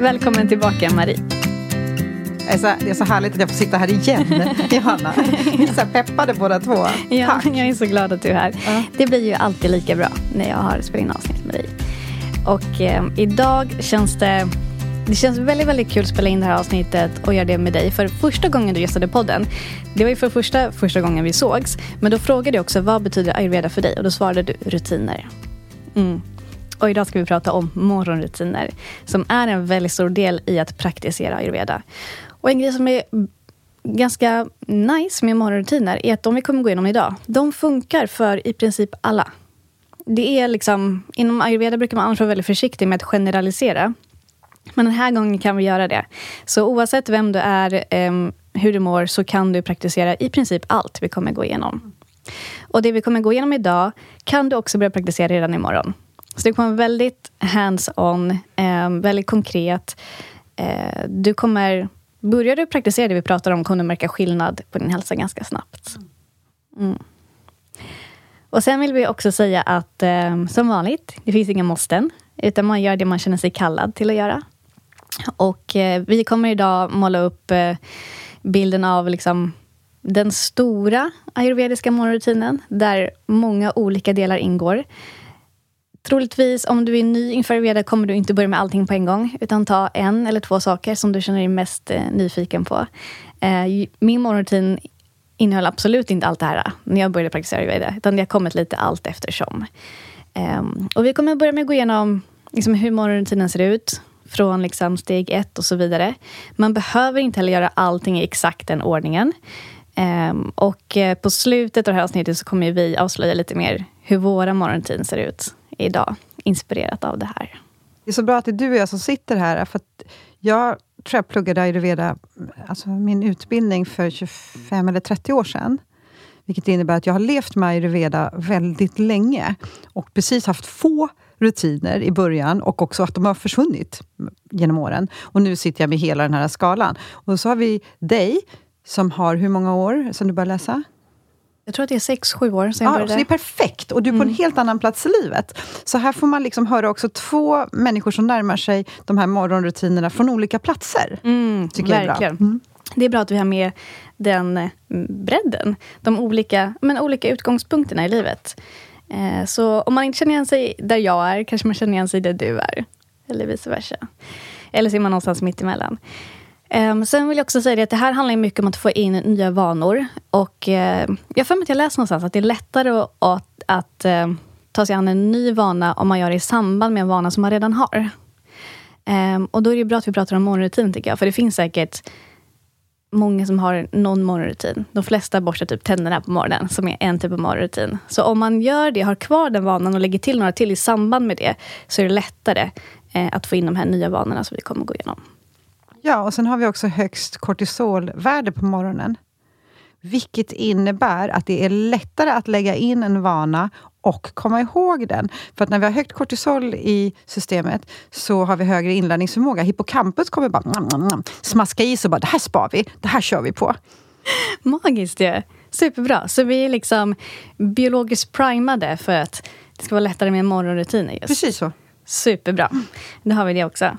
Välkommen tillbaka Marie. Det är, så, det är så härligt att jag får sitta här igen, Johanna. Vi är så peppade båda två. Ja, Tack. jag är så glad att du är här. Ja. Det blir ju alltid lika bra när jag har spelat in avsnitt med dig. Och eh, idag känns det det känns väldigt, väldigt kul att spela in det här avsnittet och göra det med dig. För första gången du gästade podden, det var ju för första, första gången vi sågs. Men då frågade jag också, vad betyder ayurveda för dig? Och då svarade du rutiner. Mm. Och idag ska vi prata om morgonrutiner. Som är en väldigt stor del i att praktisera ayurveda. Och en grej som är ganska nice med morgonrutiner är att de vi kommer gå igenom idag, de funkar för i princip alla. Det är liksom, inom ayurveda brukar man annars vara väldigt försiktig med att generalisera. Men den här gången kan vi göra det. Så oavsett vem du är, ehm, hur du mår, så kan du praktisera i princip allt vi kommer gå igenom. Och det vi kommer gå igenom idag kan du också börja praktisera redan imorgon. Så det kommer vara väldigt hands-on, ehm, väldigt konkret. Eh, du kommer, börjar du praktisera det vi pratar om, kommer du märka skillnad på din hälsa ganska snabbt. Mm. Och sen vill vi också säga att eh, som vanligt, det finns inga måsten. Utan man gör det man känner sig kallad till att göra. Och eh, vi kommer idag måla upp eh, bilden av liksom, den stora ayurvediska morgonrutinen. Där många olika delar ingår. Troligtvis, om du är ny inför ayurveda, kommer du inte börja med allting på en gång. Utan ta en eller två saker som du känner dig mest eh, nyfiken på. Eh, min morgonrutin innehöll absolut inte allt det här eh, när jag började praktisera ayurveda. Utan det har kommit lite allt eftersom. Eh, och vi kommer börja med att gå igenom liksom, hur morgonrutinen ser ut. Från liksom, steg ett och så vidare. Man behöver inte heller göra allting i exakt den ordningen. Ehm, och eh, på slutet av det här avsnittet så kommer vi avslöja lite mer hur våra morgonrutin ser ut idag. Inspirerat av det här. Det är så bra att det är du och jag som sitter här. För att jag tror jag pluggade ayurveda, alltså min utbildning för 25 eller 30 år sedan. Vilket innebär att jag har levt med ayurveda väldigt länge. Och precis haft få rutiner i början och också att de har försvunnit genom åren. Och nu sitter jag med hela den här skalan. Och så har vi dig, som har hur många år som du började läsa? Jag tror att det är sex, sju år sedan jag Ja, började. så det är perfekt. Och du är på en Mm. helt annan plats i livet. Så här får man liksom höra också två människor som närmar sig de här morgonrutinerna från olika platser. Mm, Tycker jag är bra. verkligen. Mm. Det är bra att vi har med den eh, bredden. De olika, men olika utgångspunkterna i livet. Eh, så om man inte känner igen sig där jag är, kanske man känner igen sig där du är. Eller vice versa. Eller så är man någonstans mitt emellan. Um, sen vill jag också säga det att det här handlar mycket om att få in nya vanor. Och uh, jag har för mig att jag läst någonstans att det är lättare att, att, att uh, ta sig an en ny vana om man gör det i samband med en vana som man redan har. Um, och då är det bra att vi pratar om morgonrutin tycker jag. För det finns säkert många som har någon morgonrutin. De flesta borstar typ tänderna på morgonen, som är en typ av morgonrutin. Så om man gör det, har kvar den vanan och lägger till några till i samband med det, så är det lättare eh, att få in de här nya vanorna som vi kommer gå igenom. Ja, och sen har vi också högst kortisolvärde på morgonen. Vilket innebär att det är lättare att lägga in en vana och komma ihåg den. För att när vi har högt kortisol i systemet så har vi högre inlärningsförmåga. Hippocampus kommer bara smaska i sig och bara, det här spar vi, det här kör vi på. Magiskt ju! Superbra. Så vi är liksom biologiskt primade för att det ska vara lättare med morgonrutiner. Just. Precis så. Superbra. Då har vi det också.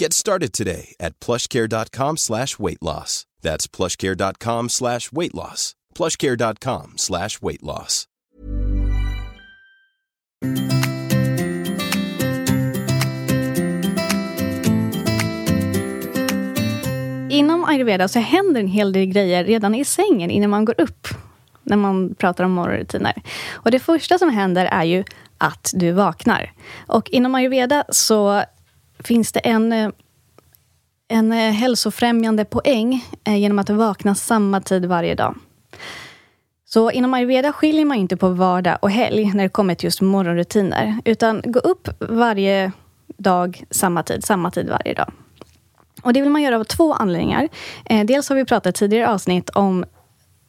Get started today at plushcare.com slash weight loss. That's plushcare.com slash weight loss. plushcare.com slash weight loss. Inom ayurveda så händer en hel del grejer redan i sängen innan man går upp. När man pratar om morgonrutiner. Och det första som händer är ju att du vaknar. Och inom ayurveda så finns det en, eh, en eh, hälsofrämjande poäng eh, genom att vakna samma tid varje dag. Så inom ayurveda skiljer man inte på vardag och helg när det kommer till just morgonrutiner. Utan gå upp varje dag samma tid, samma tid varje dag. Och Det vill man göra av två anledningar. Dels har vi pratat tidigare avsnitt om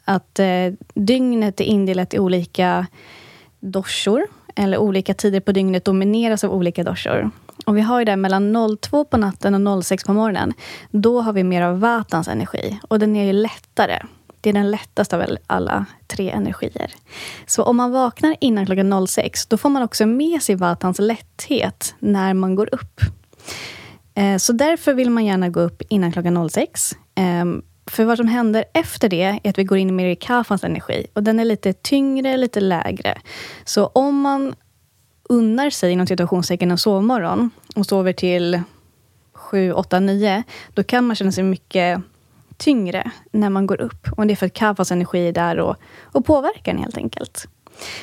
att dygnet är indelat i olika doshor, eller olika tider på dygnet domineras av olika doshor. Och vi har ju det mellan 02 på natten och 06 på morgonen. Då har vi mer av vatans energi och den är ju lättare. Det är den lättaste av alla tre energier. Så om man vaknar innan klockan 06, då får man också med sig vatans lätthet när man går upp. Eh, så därför vill man gärna gå upp innan klockan 06. Ehm, för vad som händer efter det är att vi går in mer i kafans energi. Och den är lite tyngre, lite lägre. Så om man unnar sig inom situationstecken en sovmorgon och sover till 7, 8, 9, då kan man känna sig mycket tyngre när man går upp. Och det är för att kafas energi är där och, och påverkar en helt enkelt.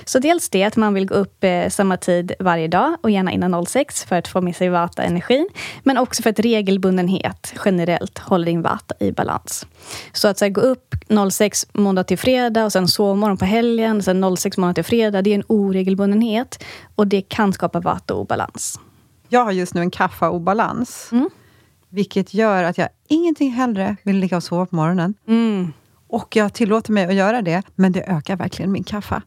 Så dels det att man vill gå upp eh, samma tid varje dag och gärna innan 06 för att få med sig vata-energin. Men också för att regelbundenhet generellt håller din vata i balans. Så att så här, gå upp 06 måndag till fredag och sen sovmorgon på helgen, sen 06 måndag till fredag, det är en oregelbundenhet och det kan skapa vata-obalans. Jag har just nu en kaffa-obalans. Mm. Vilket gör att jag ingenting hellre vill ligga och sova på morgonen. Mm. Och jag tillåter mig att göra det, men det ökar verkligen min kaffa.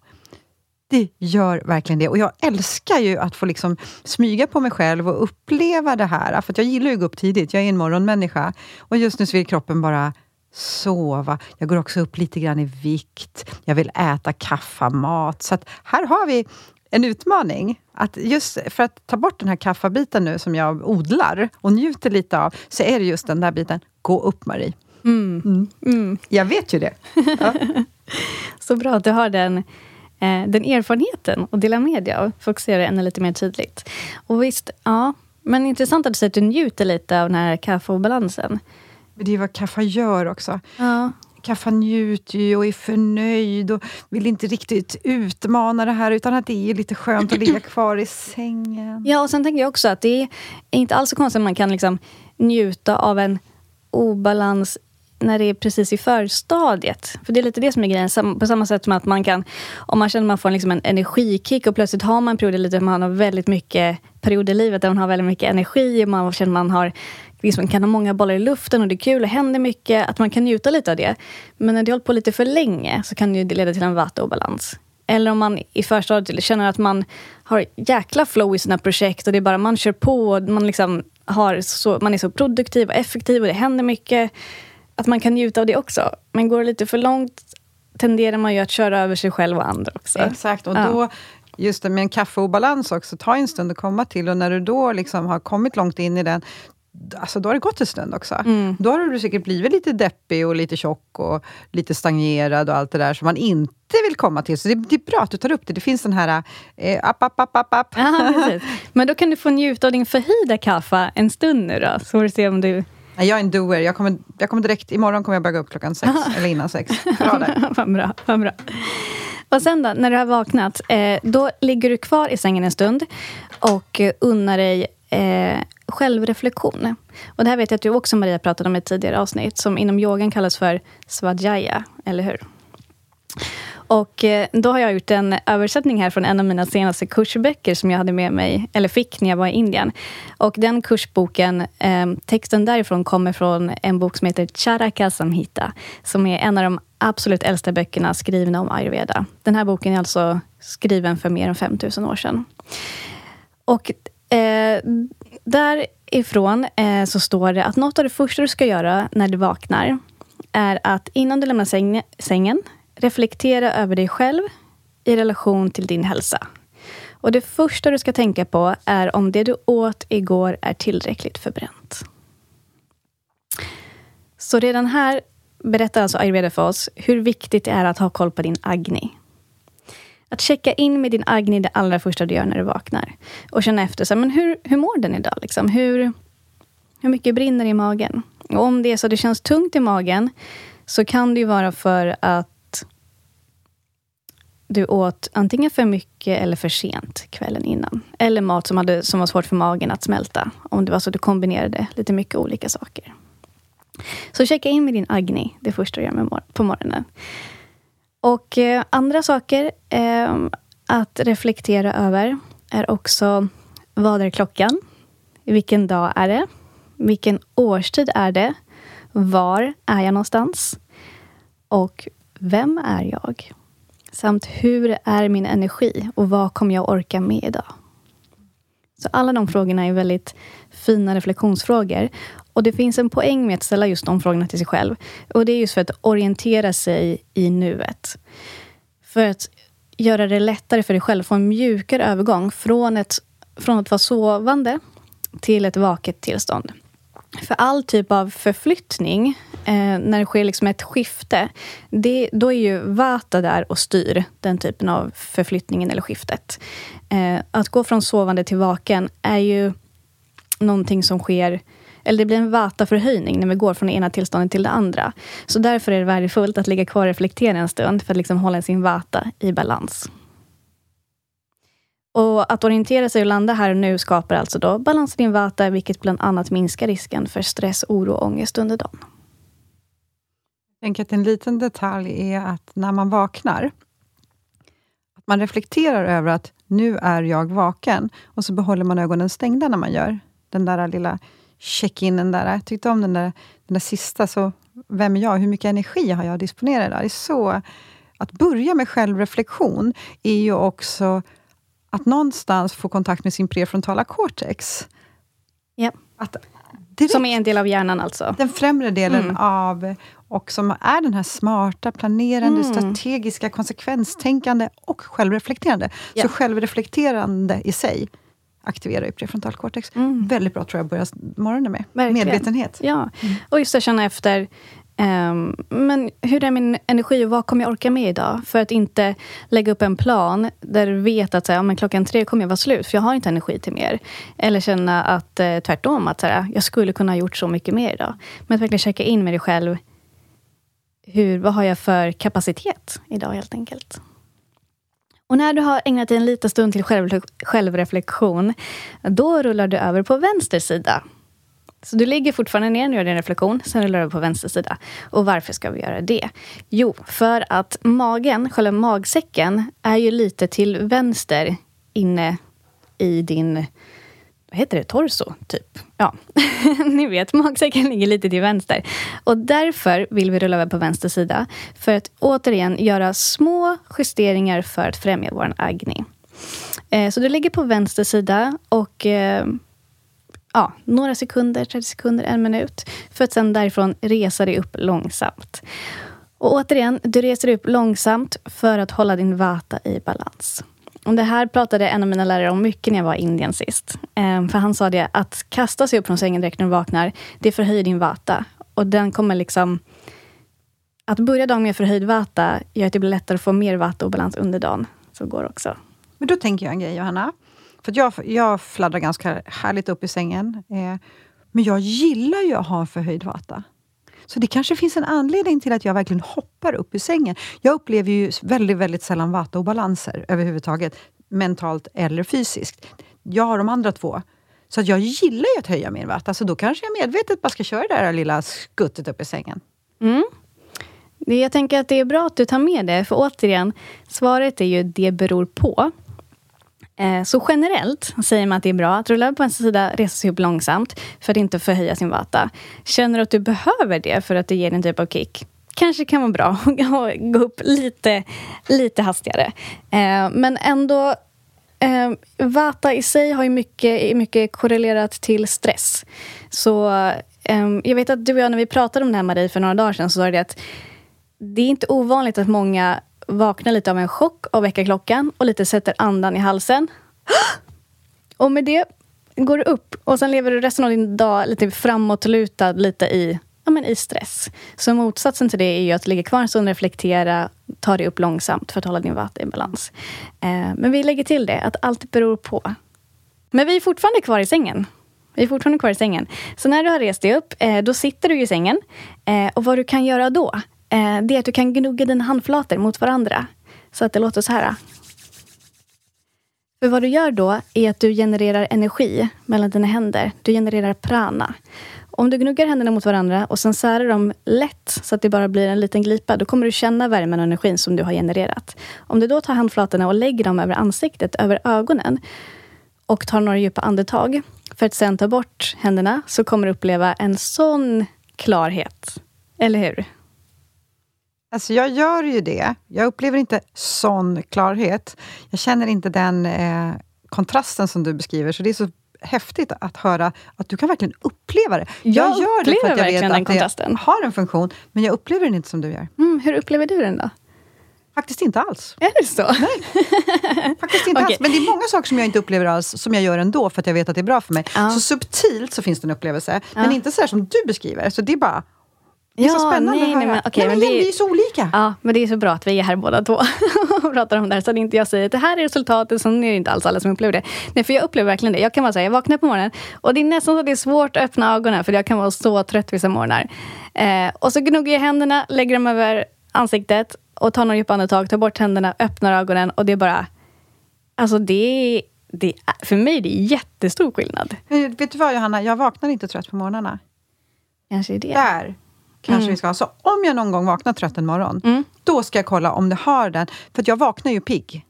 Det gör verkligen det. Och jag älskar ju att få liksom smyga på mig själv och uppleva det här. För jag gillar ju att gå upp tidigt. Jag är en morgonmänniska. Och just nu så vill kroppen bara sova. Jag går också upp lite grann i vikt. Jag vill äta kaffamat. Så här har vi en utmaning. Att just för att ta bort den här kaffabiten nu som jag odlar och njuter lite av, så är det just den där biten. Gå upp, Marie. Mm. Mm. Mm. Jag vet ju det. Ja. så bra att du har den den erfarenheten och dela med dig av. Folk ser det ännu lite mer tydligt. Och visst, ja. Men intressant att du säger att du njuter lite av den här kaffeobalansen. Men det är vad kaffe gör också. Ja. Kaffa njuter ju och är förnöjd och vill inte riktigt utmana det här utan att det är lite skönt att ligga kvar i sängen. Ja, och sen tänker jag också att det är inte alls så konstigt att man kan liksom njuta av en obalans när det är precis i förstadiet. För det är lite det som är grejen. På samma sätt som att man kan, om man känner att man får liksom en energikick och plötsligt har man perioder lite, man har väldigt mycket perioder i livet där man har väldigt mycket energi och man känner att man har liksom kan ha många bollar i luften och det är kul och händer mycket. Att man kan njuta lite av det. Men när det hållit på lite för länge så kan det leda till en vattenobalans. Eller om man i förstadiet känner att man har jäkla flow i sina projekt och det är bara man kör på. Och man, liksom har så, man är så produktiv och effektiv och det händer mycket att man kan njuta av det också. Men går det lite för långt tenderar man ju att köra över sig själv och andra också. Exakt, och ja. då just det med en kaffeobalans också, ta en stund att komma till och när du då liksom har kommit långt in i den, alltså då har det gått en stund också. Mm. Då har du säkert blivit lite deppig och lite tjock och lite stagnerad och allt det där som man inte vill komma till. Så det, det är bra att du tar upp det. Det finns den här eh, app, app, app, app, app. Men då kan du få njuta av din förhöjda kaffe en stund nu då, så får du se om du jag är en doer. Jag kommer, jag kommer direkt, imorgon kommer jag börja gå upp klockan sex, eller innan sex. Bra där. vad bra, vad bra. Och sen då, när du har vaknat, eh, då ligger du kvar i sängen en stund och unnar dig eh, självreflektion. Och det här vet jag att du också, Maria, pratade om i ett tidigare avsnitt, som inom yogan kallas för svajaya, eller hur? Och eh, då har jag gjort en översättning här från en av mina senaste kursböcker som jag hade med mig, eller fick när jag var i Indien. Och den kursboken, ehm, texten därifrån kommer från en bok som heter Charaka Samhita, som är en av de absolut äldsta böckerna skrivna om ayurveda. Den här boken är alltså skriven för mer än 5000 år sedan. Och eh, därifrån eh, så står det att något av det första du ska göra när du vaknar är att innan du lämnar säng, sängen reflektera över dig själv i relation till din hälsa. Och Det första du ska tänka på är om det du åt igår är tillräckligt förbränt. Så redan här berättar alltså ayurveda för oss hur viktigt det är att ha koll på din agni. Att checka in med din agni det allra första du gör när du vaknar. Och känna efter, så här, men hur, hur mår den idag? Liksom? Hur, hur mycket brinner i magen? Och om det är så att det känns tungt i magen, så kan det ju vara för att du åt antingen för mycket eller för sent kvällen innan. Eller mat som, hade, som var svårt för magen att smälta. Om det var så du kombinerade lite mycket olika saker. Så checka in med din Agni, det första du gör mor på morgonen. Och eh, andra saker eh, att reflektera över är också vad är klockan? Vilken dag är det? Vilken årstid är det? Var är jag någonstans? Och vem är jag? Samt hur är min energi och vad kommer jag orka med idag? Så alla de frågorna är väldigt fina reflektionsfrågor. Och det finns en poäng med att ställa just de frågorna till sig själv. Och det är just för att orientera sig i nuet. För att göra det lättare för dig själv, få en mjukare övergång från, ett, från att vara sovande till ett vaket tillstånd. För all typ av förflyttning, eh, när det sker liksom ett skifte, det, då är ju Vata där och styr den typen av förflyttningen eller skiftet. Eh, att gå från sovande till vaken är ju någonting som sker eller det blir en Vata-förhöjning när vi går från det ena tillståndet till det andra. Så därför är det värdefullt att ligga kvar och reflektera en stund för att liksom hålla sin Vata i balans. Och att orientera sig och landa här och nu skapar alltså då balans i din vata, vilket bland annat minskar risken för stress, oro och ångest under dagen. Tänker att en liten detalj är att när man vaknar, att man reflekterar över att nu är jag vaken, och så behåller man ögonen stängda när man gör den där lilla check-inen där. Jag tyckte om den där, den där sista, så vem är jag? Hur mycket energi har jag disponerat idag? Det är så, att börja med självreflektion är ju också att någonstans få kontakt med sin prefrontala cortex. Ja. Att direkt, som är en del av hjärnan alltså? Den främre delen mm. av, och som är den här smarta, planerande, mm. strategiska, konsekvenstänkande och självreflekterande. Ja. Så självreflekterande i sig aktiverar ju prefrontalcortex. Mm. Väldigt bra tror jag att börja morgonen med. Verkligen. Medvetenhet. Ja, mm. och just att känna efter Um, men hur är min energi och vad kommer jag orka med idag? För att inte lägga upp en plan där du vet att så här, men klockan tre kommer jag vara slut, för jag har inte energi till mer. Eller känna att eh, tvärtom, att så här, jag skulle kunna ha gjort så mycket mer idag. Men att verkligen checka in med dig själv. Hur, vad har jag för kapacitet idag helt enkelt? Och när du har ägnat dig en liten stund till själv, självreflektion, då rullar du över på vänster sida. Så du ligger fortfarande ner och gör din reflektion, sen rullar du på vänster sida. Och varför ska vi göra det? Jo, för att magen, själva magsäcken, är ju lite till vänster inne i din vad heter det, torso, typ. Ja, ni vet, magsäcken ligger lite till vänster. Och därför vill vi rulla över på vänster sida. För att återigen göra små justeringar för att främja vår agni. Eh, så du ligger på vänster sida och eh, ja, några sekunder, 30 sekunder, en minut. För att sen därifrån resa dig upp långsamt. Och återigen, du reser dig upp långsamt för att hålla din vata i balans. Och det här pratade en av mina lärare om mycket när jag var i Indien sist. Ehm, för han sa det, att kasta sig upp från sängen direkt när du vaknar, det förhöjer din vata. Och den kommer liksom... Att börja dagen med förhöjd vata gör att det blir lättare att få mer vata och balans under dagen. Så går det också. Men då tänker jag en grej, Johanna. För jag, jag fladdrar ganska härligt upp i sängen. Eh, men jag gillar ju att ha en förhöjd vata. Så det kanske finns en anledning till att jag verkligen hoppar upp i sängen. Jag upplever ju väldigt, väldigt sällan vataobalanser överhuvudtaget, mentalt eller fysiskt. Jag har de andra två. Så att jag gillar ju att höja min vata, så då kanske jag medvetet bara ska köra det där lilla skuttet upp i sängen. Mm. Jag tänker att det är bra att du tar med det, för återigen, svaret är ju det beror på. Eh, så generellt säger man att det är bra att rulla på vänster sida, resa sig upp långsamt för att inte förhöja sin vata. Känner du att du behöver det för att det ger en typ av kick, kanske kan vara bra att gå upp lite, lite hastigare. Eh, men ändå Eh, vata i sig har ju mycket, mycket korrelerat till stress. Så eh, jag vet att du och jag, när vi pratade om det här Marie för några dagar sedan, så sa det att det är inte ovanligt att många vaknar lite av en chock av väckarklockan och lite sätter andan i halsen. Och med det går du upp och sen lever du resten av din dag lite framåtlutad, lite i, ja, men i stress. Så motsatsen till det är ju att ligga kvar en stund, reflektera, ta dig upp långsamt för att hålla din vatten i balans. Eh, men vi lägger till det, att allt beror på. Men vi är fortfarande kvar i sängen. Vi är fortfarande kvar i sängen. Så när du har rest dig upp, eh, då sitter du i sängen. Eh, och vad du kan göra då, eh, det är att du kan gnugga dina handflator mot varandra. Så att det låter så här. För vad du gör då är att du genererar energi mellan dina händer. Du genererar prana. Om du gnuggar händerna mot varandra och sen särar dem lätt så att det bara blir en liten glipa, då kommer du känna värmen och energin som du har genererat. Om du då tar handflatorna och lägger dem över ansiktet, över ögonen och tar några djupa andetag. för att sen ta bort händerna så kommer du uppleva en sån klarhet. Eller hur? Alltså jag gör ju det. Jag upplever inte sån klarhet. Jag känner inte den eh, kontrasten som du beskriver, så det är så häftigt att höra att du kan verkligen uppleva det. Jag, jag gör det för att jag vet att kontrasten. det har en funktion, men jag upplever den inte som du gör. Mm, hur upplever du den då? Faktiskt inte alls. Är det så? Nej, faktiskt inte Okej. alls. Men det är många saker som jag inte upplever alls, som jag gör ändå, för att jag vet att det är bra för mig. Ja. Så subtilt så finns det en upplevelse, men Ja. inte så här som du beskriver. Så det är bara... Det är så Ja, spännande nej, att höra. nej, men okej, nej, men men det är- Vi är så olika. Ja, men det är så bra att vi är här båda två och pratar om det här. Så att inte jag säger att det här är resultatet, så är det inte alls alla som upplever det. Nej, för jag upplever verkligen det. Jag kan vara säga, jag vaknar på morgonen och det är nästan så att det är svårt att öppna ögonen, för jag kan vara så trött vissa morgnar. Eh, och så gnuggar jag händerna, lägger dem över ansiktet och tar några djupa andetag, tar bort händerna, öppnar ögonen och det är bara... Alltså det. Det för mig det är jättestor skillnad. Men vet du vad Johanna, jag vaknar inte trött på morgnarna. Kanske är det. Där kanske vi ska ha. Så om jag någon gång vaknar trött en morgon, Mm. då ska jag kolla om det har den. För jag vaknar ju pigg.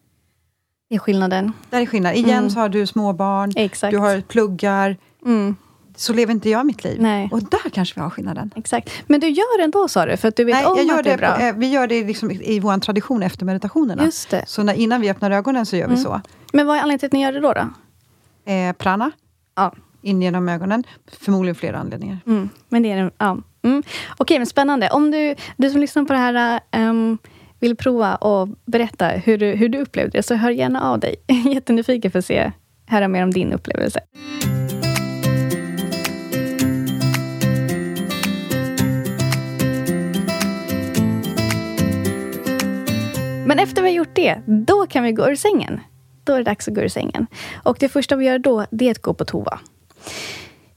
Det är skillnaden. Där är skillnad. Igen Mm. så har du småbarn, Exakt. du har pluggar. Mm, Så lever inte jag mitt liv. Nej. Och där kanske vi har skillnaden. exakt. Men du gör det ändå sa du, för att du vet Nej, om jag gör att det är bra. på, eh, vi gör det liksom i vår tradition efter meditationerna. Just det. Så när, innan vi öppnar ögonen så gör vi Mm. så. Men vad är anledningen till att ni gör det då? då? Eh, prana, Ja. in genom ögonen. Förmodligen flera anledningar. Mm, men det är ja. Mm. Okej, men spännande. Om du, du som lyssnar på det här um, vill prova och berätta hur du, hur du upplevde det, så hör gärna av dig. Jättenyfiken för att se, höra mer om din upplevelse. Men efter vi har gjort det, då kan vi gå ur sängen. Då är det dags att gå ur sängen. Och det första vi gör då, det är att gå på toa.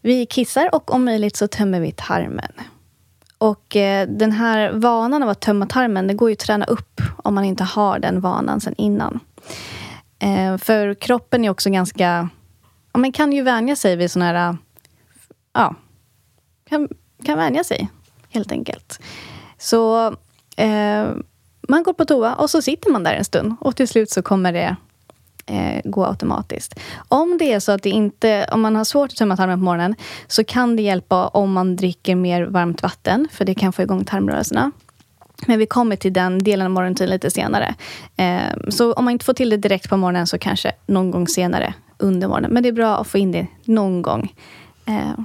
Vi kissar och om möjligt så tömmer vi tarmen. Och eh, den här vanan av att tömma tarmen, det går ju att träna upp om man inte har den vanan sen innan. Eh, för kroppen är också ganska... Ja, man kan ju vänja sig vid såna här... Eh, ja, kan, kan vänja sig, helt enkelt. Så eh, man går på toa och så sitter man där en stund och till slut så kommer det eh, gå automatiskt. Om det är så att det inte, om man har svårt att tömma tarmen på morgonen så kan det hjälpa om man dricker mer varmt vatten, för det kan få igång tarmrörelserna. Men vi kommer till den delen av morgonrutinen lite senare. Eh, så om man inte får till det direkt på morgonen så kanske någon gång senare under morgonen. Men det är bra att få in det någon gång. Eh,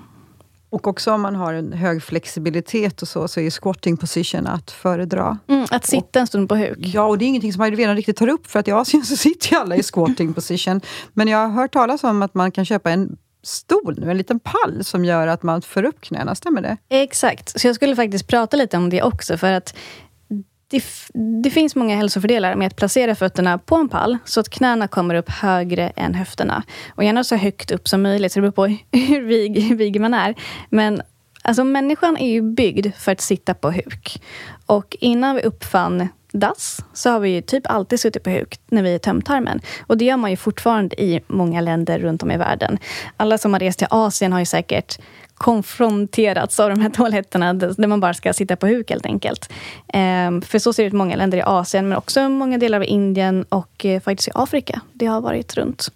och också om man har en hög flexibilitet och så, så är squatting position att föredra. mm, att sitta en stund på huk. Ja, och det är ingenting som ayurvedan riktigt tar upp, för att i Asien så sitter ju alla i squatting position. Men jag har hört talas om att man kan köpa en stol nu, en liten pall, som gör att man för upp knäna. Stämmer det? Exakt. Så jag skulle faktiskt prata lite om det också. För att det, det finns många hälsofördelar med att placera fötterna på en pall så att knäna kommer upp högre än höfterna. Och gärna så högt upp som möjligt, så det beror på hur vig, vig man är. Men alltså, människan är ju byggd för att sitta på huk. Och innan vi uppfann dass så har vi ju typ alltid suttit på huk när vi är tömtarmen. Och det gör man ju fortfarande i många länder runt om i världen. Alla som har rest till Asien har ju säkert konfronterats av de här toaletterna där man bara ska sitta på huk helt enkelt. Ehm, för så ser det ut i många länder i Asien, men också i många delar av Indien och eh, faktiskt i Afrika. Det har varit runt.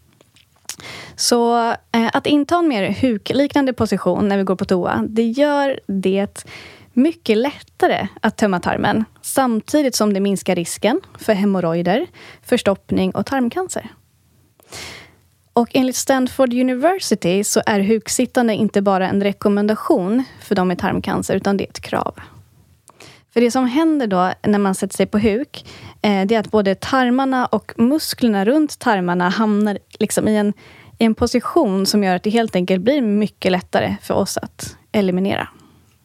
Så eh, att inta en mer hukliknande position när vi går på toa, det gör det mycket lättare att tömma tarmen samtidigt som det minskar risken för hemorrojder, förstoppning och tarmcancer. Och enligt Stanford University så är huksittande inte bara en rekommendation för de med tarmcancer, utan det är ett krav. För det som händer då när man sätter sig på huk, eh, det är att både tarmarna och musklerna runt tarmarna hamnar liksom i, en, i en position som gör att det helt enkelt blir mycket lättare för oss att eliminera.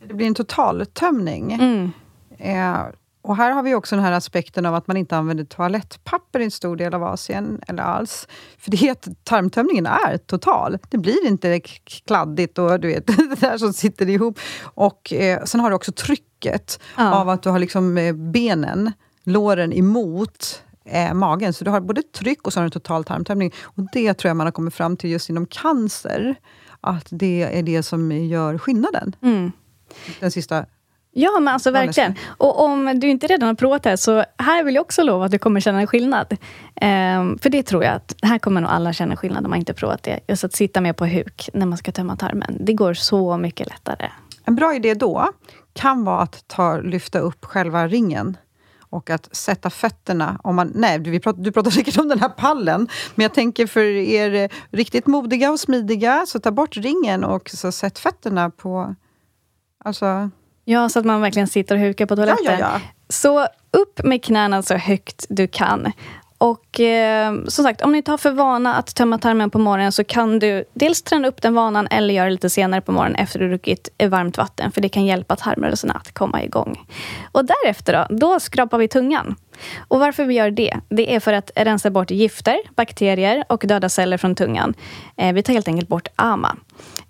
Det blir en totaltömning. Mm. Eh, och här har vi också den här aspekten av att man inte använder toalettpapper i en stor del av Asien, eller alls. För det är tarmtömningen är total. Det blir inte kladdigt och du vet, det där som sitter ihop. Och eh, sen har du också trycket Ja. av att du har liksom eh, benen, låren emot eh, magen. Så du har både tryck och så har du en total tarmtömning. Och det tror jag man har kommit fram till just inom cancer, att det är det som gör skillnaden. Mm. Den sista Ja, men alltså verkligen. Och om du inte redan har provat det, så här vill jag också lova att du kommer känna en skillnad. Ehm, för det tror jag att, här kommer nog alla känna skillnad om man inte provat det. Just att sitta med på huk när man ska tömma tarmen. Det går så mycket lättare. En bra idé då kan vara att ta, lyfta upp själva ringen och att sätta fötterna... Om man, nej, du pratar, du pratar säkert om den här pallen, men jag tänker för er riktigt modiga och smidiga, så ta bort ringen och så sätt fötterna på... Alltså... Ja, så att man verkligen sitter och hukar på toaletten. Ja, ja, ja. Så upp med knäna så högt du kan. Och eh, som sagt, om ni tar för vana att tömma tarmen på morgonen så kan du dels träna upp den vanan eller göra det lite senare på morgonen efter du druckit varmt vatten. För det kan hjälpa tarmrörelserna att komma igång. Och därefter då, då skrapar vi tungan. Och varför vi gör det? Det är för att rensa bort gifter, bakterier och döda celler från tungan. Eh, vi tar helt enkelt bort AMA.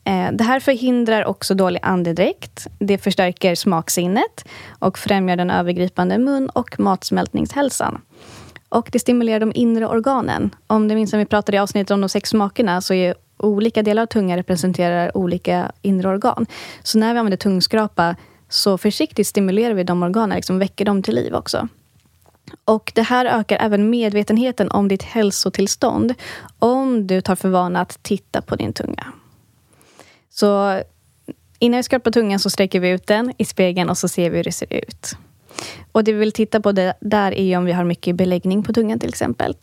Eh, det här förhindrar också dålig andedräkt. Det förstärker smaksinnet och främjar den övergripande mun och matsmältningshälsan. Och det stimulerar de inre organen. Om du minns när vi pratade i avsnittet om de sex smakerna så är olika delar av tungan representerar olika inre organ. Så när vi använder tungskrapa så försiktigt stimulerar vi de organen, liksom väcker dem till liv också. Och Det här ökar även medvetenheten om ditt hälsotillstånd om du tar för vana att titta på din tunga. Så innan vi skrapar tungan så sträcker vi ut den i spegeln och så ser vi hur det ser ut. Och det vi vill titta på det, där är om vi har mycket beläggning på tungan till exempel.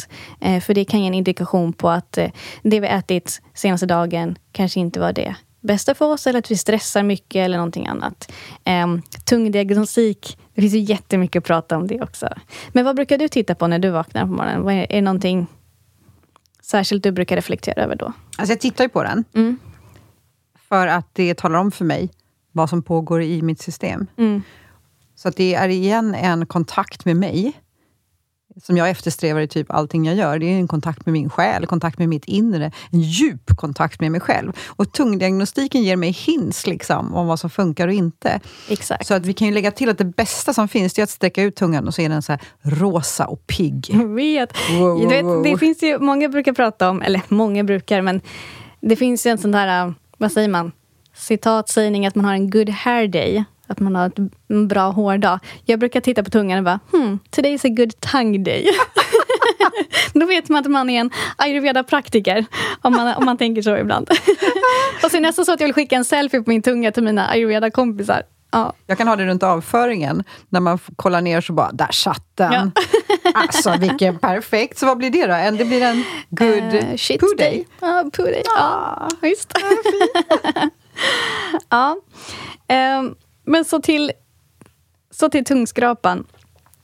Eh, för det kan ge en indikation på att eh, det vi ätit senaste dagen kanske inte var det bästa för oss eller att vi stressar mycket eller någonting annat. Eh, tungdiagnostik, det finns ju jättemycket att prata om det också. Men vad brukar du titta på när du vaknar på morgonen? Är, är det någonting särskilt du brukar reflektera över då? Alltså jag tittar ju på den. Mm. För att det talar om för mig vad som pågår i mitt system. Mm. Så att det är igen en kontakt med mig, som jag eftersträvar i typ allting jag gör. Det är en kontakt med min själ, kontakt med mitt inre, en djup kontakt med mig själv. Och tungdiagnostiken ger mig hints liksom, om vad som funkar och inte. Exakt. Så att vi kan ju lägga till att det bästa som finns, det är att sträcka ut tungan och så är den så här rosa och pigg. Jag vet. Wow, Du vet, wow, det wow. finns ju, många brukar prata om, eller många brukar, men det finns ju en sån där, äh, vad säger man, citatsägning att man har en good hair day. Att man har ett, en bra hårdag. Jag brukar titta på tungan och bara, hmm, today is a good tongue day. Då vet man att man är en ayurveda-praktiker. Om man, om man tänker så ibland. och sen nästan så att jag vill skicka en selfie på min tunga till mina ayurveda-kompisar. Ja. Jag kan ha det runt avföringen. När man kollar ner så bara, där satt den. Alltså vilken perfekt. Så vad blir det då? En, det blir en good Eh, shit poo day. day? Ja, poo day. Ja, visst. ja. Ehm, men så till, så till tungskrapan.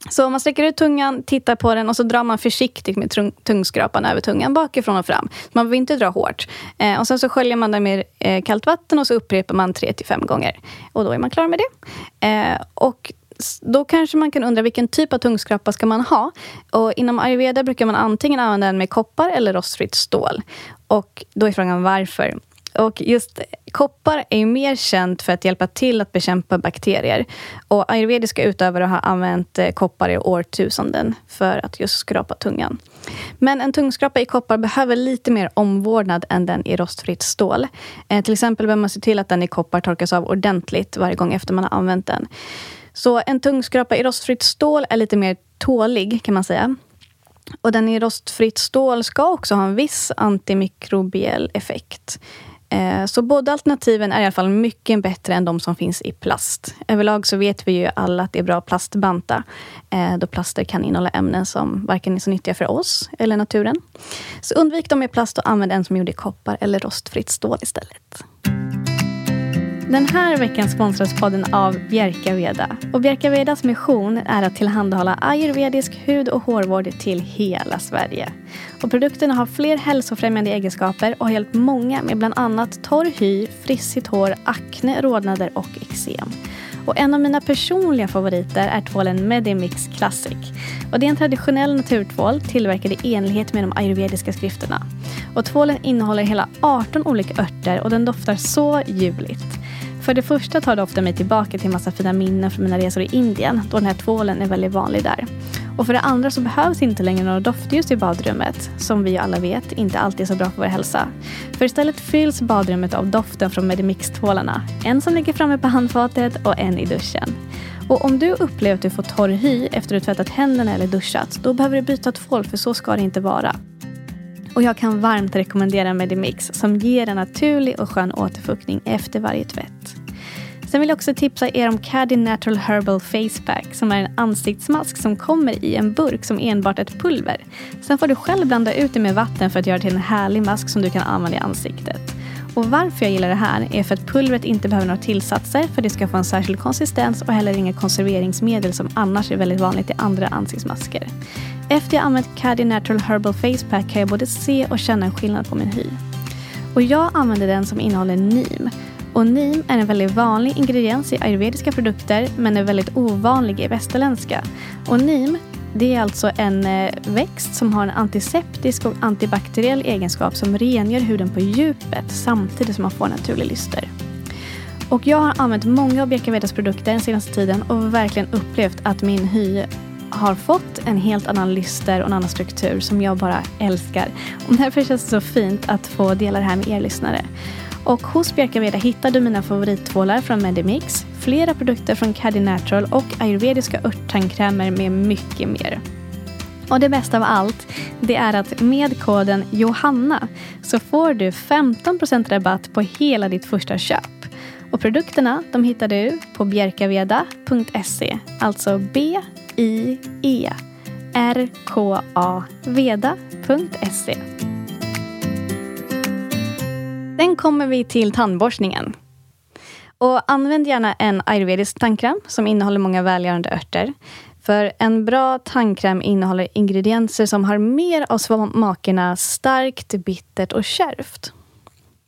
Så man sträcker ut tungan, tittar på den och så drar man försiktigt med tung, tungskrapan över tungan bakifrån och fram. Man vill inte dra hårt. Eh, och sen så sköljer man den med eh, kallt vatten och så upprepar man 3-5 gånger. Och då är man klar med det. Eh, och då kanske man kan undra vilken typ av tungskrapa ska man ha. Och inom ayurveda brukar man antingen använda den med koppar eller rostfritt stål. Och då är frågan varför. Och just koppar är ju mer känt för att hjälpa till att bekämpa bakterier. Och ayurvediska utövare har använt eh, koppar i årtusenden för att just skrapa tungan. Men en tungskrapa i koppar behöver lite mer omvårdnad än den i rostfritt stål. Eh, till exempel behöver man se till att den i koppar torkas av ordentligt varje gång efter man har använt den. Så en tungskrapa i rostfritt stål är lite mer tålig kan man säga. Och den i rostfritt stål ska också ha en viss antimikrobiell effekt. Eh, så båda alternativen är i alla fall mycket bättre än de som finns i plast. Överlag så vet vi ju alla att det är bra att plastbanta, eh, då plaster kan innehålla ämnen som varken är så nyttiga för oss eller naturen. Så undvik dem i plast och använd en som är gjord i koppar eller rostfritt stål istället. Den här veckan sponsras podden av Bjerka Veda. Och Bjerka Vedas mission är att tillhandahålla ayurvedisk hud och hårvård till hela Sverige. Och produkterna har fler hälsofrämjande egenskaper och har hjälpt många med bland annat torr hy, frissigt hår, akne, rodnader och eksem. Och en av mina personliga favoriter är tvålen Medimix Classic. Och det är en traditionell naturtvål tillverkad i enlighet med de ayurvediska skrifterna. Och tvålen innehåller hela 18 olika örter och den doftar så ljuvligt. För det första tar doften mig tillbaka till massa fina minnen från mina resor i Indien, då den här tvålen är väldigt vanlig där. Och för det andra så behövs inte längre några doftljus i badrummet, som vi alla vet inte alltid är så bra för vår hälsa. För istället fylls badrummet av doften från Medimix-tvålarna. En som ligger framme på handfatet och en i duschen. Och om du upplever att du får torr hy efter att du tvättat händerna eller duschat, då behöver du byta tvål för så ska det inte vara. Och jag kan varmt rekommendera Medimix som ger en naturlig och skön återfuktning efter varje tvätt. Sen vill jag också tipsa er om Caddy Natural Herbal Face Pack som är en ansiktsmask som kommer i en burk som enbart ett pulver. Sen får du själv blanda ut det med vatten för att göra till en härlig mask som du kan använda i ansiktet. Och varför jag gillar det här är för att pulvret inte behöver några tillsatser för det ska få en särskild konsistens och heller inga konserveringsmedel som annars är väldigt vanligt i andra ansiktsmasker. Efter jag använt Caddy Natural Herbal Face Pack kan jag både se och känna en skillnad på min hy. Och jag använder den som innehåller NIM. Och NIM är en väldigt vanlig ingrediens i ayurvediska produkter men är väldigt ovanlig i västerländska. Och NIM det är alltså en eh, växt som har en antiseptisk och antibakteriell egenskap som rengör huden på djupet samtidigt som man får naturlig lyster. Och jag har använt många av Bjärkavedas produkter den senaste tiden och verkligen upplevt att min hy har fått en helt annan lyster och en annan struktur som jag bara älskar. Och därför känns det så fint att få dela det här med er lyssnare. Och hos Bjärkaveda hittar du mina favorittvålar från Medimix, flera produkter från Caddy Natural och ayurvediska örttandkrämer med mycket mer. Och det bästa av allt, det är att med koden Johanna så får du 15% rabatt på hela ditt första köp. Och produkterna de hittar du på bjerkaveda.se, alltså B-I-E-R-K-A Veda.se. Sen kommer vi till tandborstningen. Och använd gärna en ayurvedisk tandkräm som innehåller många välgörande örter. För en bra tandkräm innehåller ingredienser som har mer av smakerna starkt, bittert och kärvt.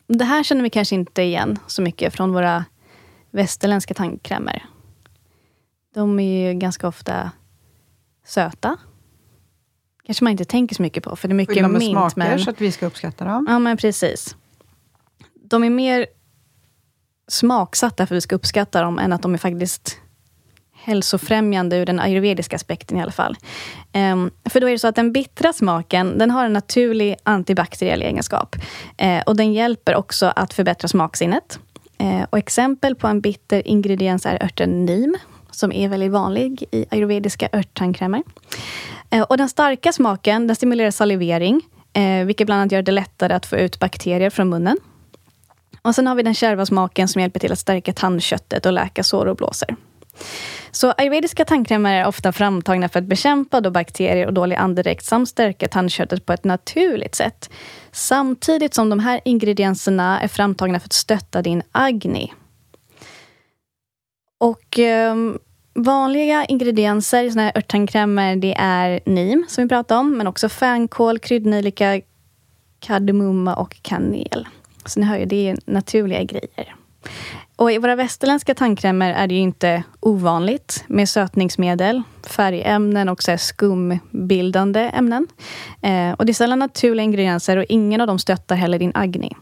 Det här känner vi kanske inte igen så mycket från våra västerländska tandkrämer. De är ju ganska ofta söta. kanske man inte tänker så mycket på, för det är mycket Fylla med mint. smaker Men... så att vi ska uppskatta dem. Ja, men precis. De är mer smaksatta för att vi ska uppskatta dem, än att de är faktiskt hälsofrämjande ur den ayurvediska aspekten i alla fall. Um, för då är det så att den bittra smaken, den har en naturlig antibakteriell egenskap. Uh, och den hjälper också att förbättra smaksinnet. Uh, och exempel på en bitter ingrediens är örten nim, som är väldigt vanlig i ayurvediska örttandkrämer. Uh, och den starka smaken, den stimulerar salivering, vilket bland annat gör det lättare att få ut bakterier från munnen. Och sen har vi den kärva smaken som hjälper till att stärka tandköttet och läka sår och blåsor. Så ayurvediska tandkrämer är ofta framtagna för att bekämpa då bakterier och dålig andedräkt samt stärka tandköttet på ett naturligt sätt. Samtidigt som de här ingredienserna är framtagna för att stötta din agni. Och eh, vanliga ingredienser i såna här örttandkrämer det är nim, som vi pratade om, men också fänkål, kryddnejlika, kardemumma och kanel. Så ni hör ju, det är naturliga grejer. Och I våra västerländska tandkrämer är det ju inte ovanligt med sötningsmedel, färgämnen och så skumbildande ämnen. Eh, och Det är sällan naturliga ingredienser och ingen av dem stöttar heller din agni.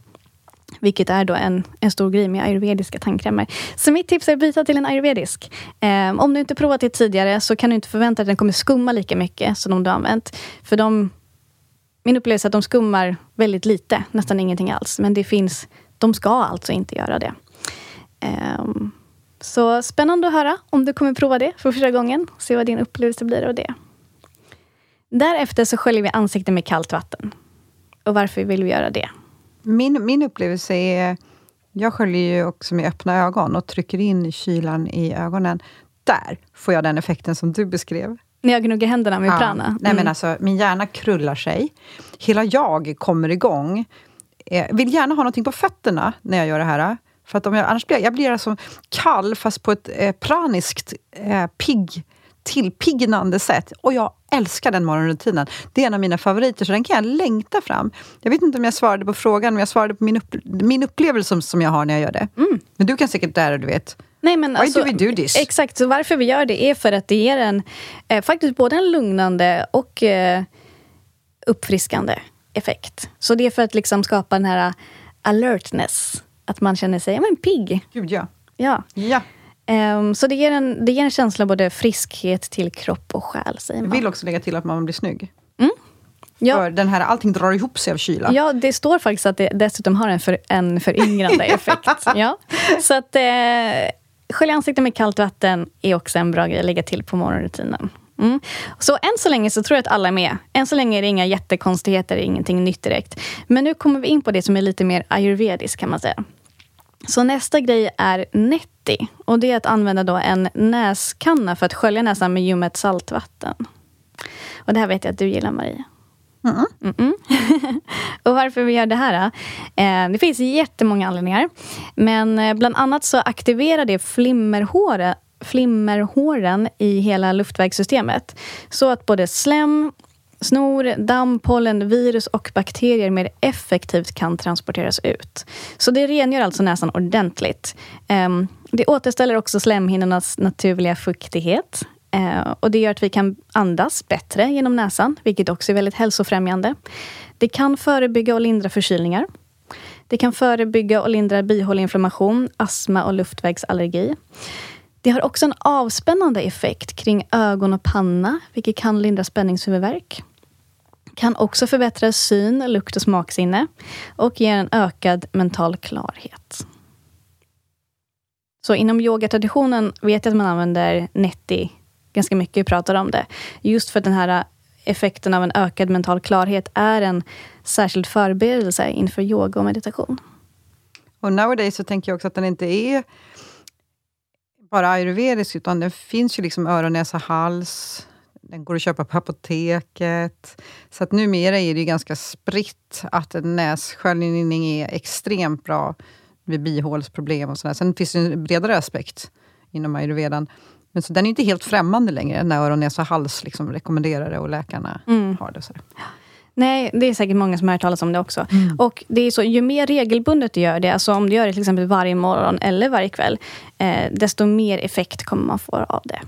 Vilket är då en, en stor grej med ayurvediska tandkrämer. Så mitt tips är att byta till en ayurvedisk. Eh, om du inte provat det tidigare så kan du inte förvänta dig att den kommer skumma lika mycket som de du har använt. För de min upplevelse är att de skummar väldigt lite, nästan ingenting alls. Men det finns, de ska alltså inte göra det. Um, så spännande att höra om du kommer prova det för första gången. Se vad din upplevelse blir av det. Därefter så sköljer vi ansiktet med kallt vatten. Och varför vill vi göra det? Min, min upplevelse är... Jag sköljer ju också med öppna ögon och trycker in kylan i ögonen. Där får jag den effekten som du beskrev. När jag gnuggar händerna med ja. prana? Mm. Nej, men alltså, min hjärna krullar sig. Hela jag kommer igång. Jag eh, vill gärna ha någonting på fötterna när jag gör det här. För att om jag, annars blir jag, jag blir alltså kall, fast på ett eh, praniskt, eh, pigg, tillpiggnande sätt. Och jag älskar den morgonrutinen. Det är en av mina favoriter, så den kan jag längta fram. Jag vet inte om jag svarade på frågan, men jag svarade på min, upp, min upplevelse som, som jag har när jag gör det. Mm. Men du kan säkert där, du vet. Nej, men Why alltså, do we do this? Exakt, så varför vi gör det är för att det ger en eh, faktiskt både en lugnande och eh, uppfriskande effekt. Så det är för att liksom skapa den här alertness, att man känner sig ja, men pigg. Gud, ja. Ja. ja. Um, så det ger, en, det ger en känsla både friskhet till kropp och själ, säger man. Jag vill också lägga till att man blir snygg. Mm. Ja. För den här, allting drar ihop sig av kyla. Ja, det står faktiskt att det dessutom har en, för, en föryngrande effekt. Ja. Så att, eh, skölja ansiktet med kallt vatten är också en bra grej att lägga till på morgonrutinen. Mm. Så än så länge så tror jag att alla är med. Än så länge är det inga jättekonstigheter, ingenting nytt direkt. Men nu kommer vi in på det som är lite mer ayurvediskt kan man säga. Så nästa grej är netti. Och det är att använda då en näskanna för att skölja näsan med ljummet saltvatten. Och det här vet jag att du gillar, Marie. Mm. Mm -mm. och varför vi gör det här? Eh, det finns jättemånga anledningar. Men eh, bland annat så aktiverar det flimmerhåret flimmerhåren i hela luftvägssystemet. Så att både slem, snor, damm, pollen, virus och bakterier mer effektivt kan transporteras ut. Så det rengör alltså näsan ordentligt. Eh, det återställer också slemhinnornas naturliga fuktighet. Eh, och Det gör att vi kan andas bättre genom näsan, vilket också är väldigt hälsofrämjande. Det kan förebygga och lindra förkylningar. Det kan förebygga och lindra bihåleinflammation, astma och luftvägsallergi. Det har också en avspännande effekt kring ögon och panna, vilket kan lindra spänningshuvudvärk. Kan också förbättra syn, lukt och smaksinne och ger en ökad mental klarhet. Så inom yogatraditionen vet jag att man använder netti ganska mycket, vi pratar om det. Just för att den här effekten av en ökad mental klarhet är en särskild förberedelse inför yoga och meditation. Och nowadays så tänker jag också att den inte är bara ayurvedisk, utan den finns ju liksom öron, näsa, hals. Den går att köpa på apoteket. Så att numera är det ganska spritt att en nässköljning är extremt bra vid bihålsproblem och sådär. Sen finns det en bredare aspekt inom ayurvedan. Men så den är inte helt främmande längre, när öron, näsa, hals liksom rekommenderar det och läkarna mm. har det. Sådär. Nej, det är säkert många som har hört talas om det också. Mm. Och det är så, ju mer regelbundet du gör det, alltså om du gör det till exempel varje morgon eller varje kväll, eh, desto mer effekt kommer man få av det.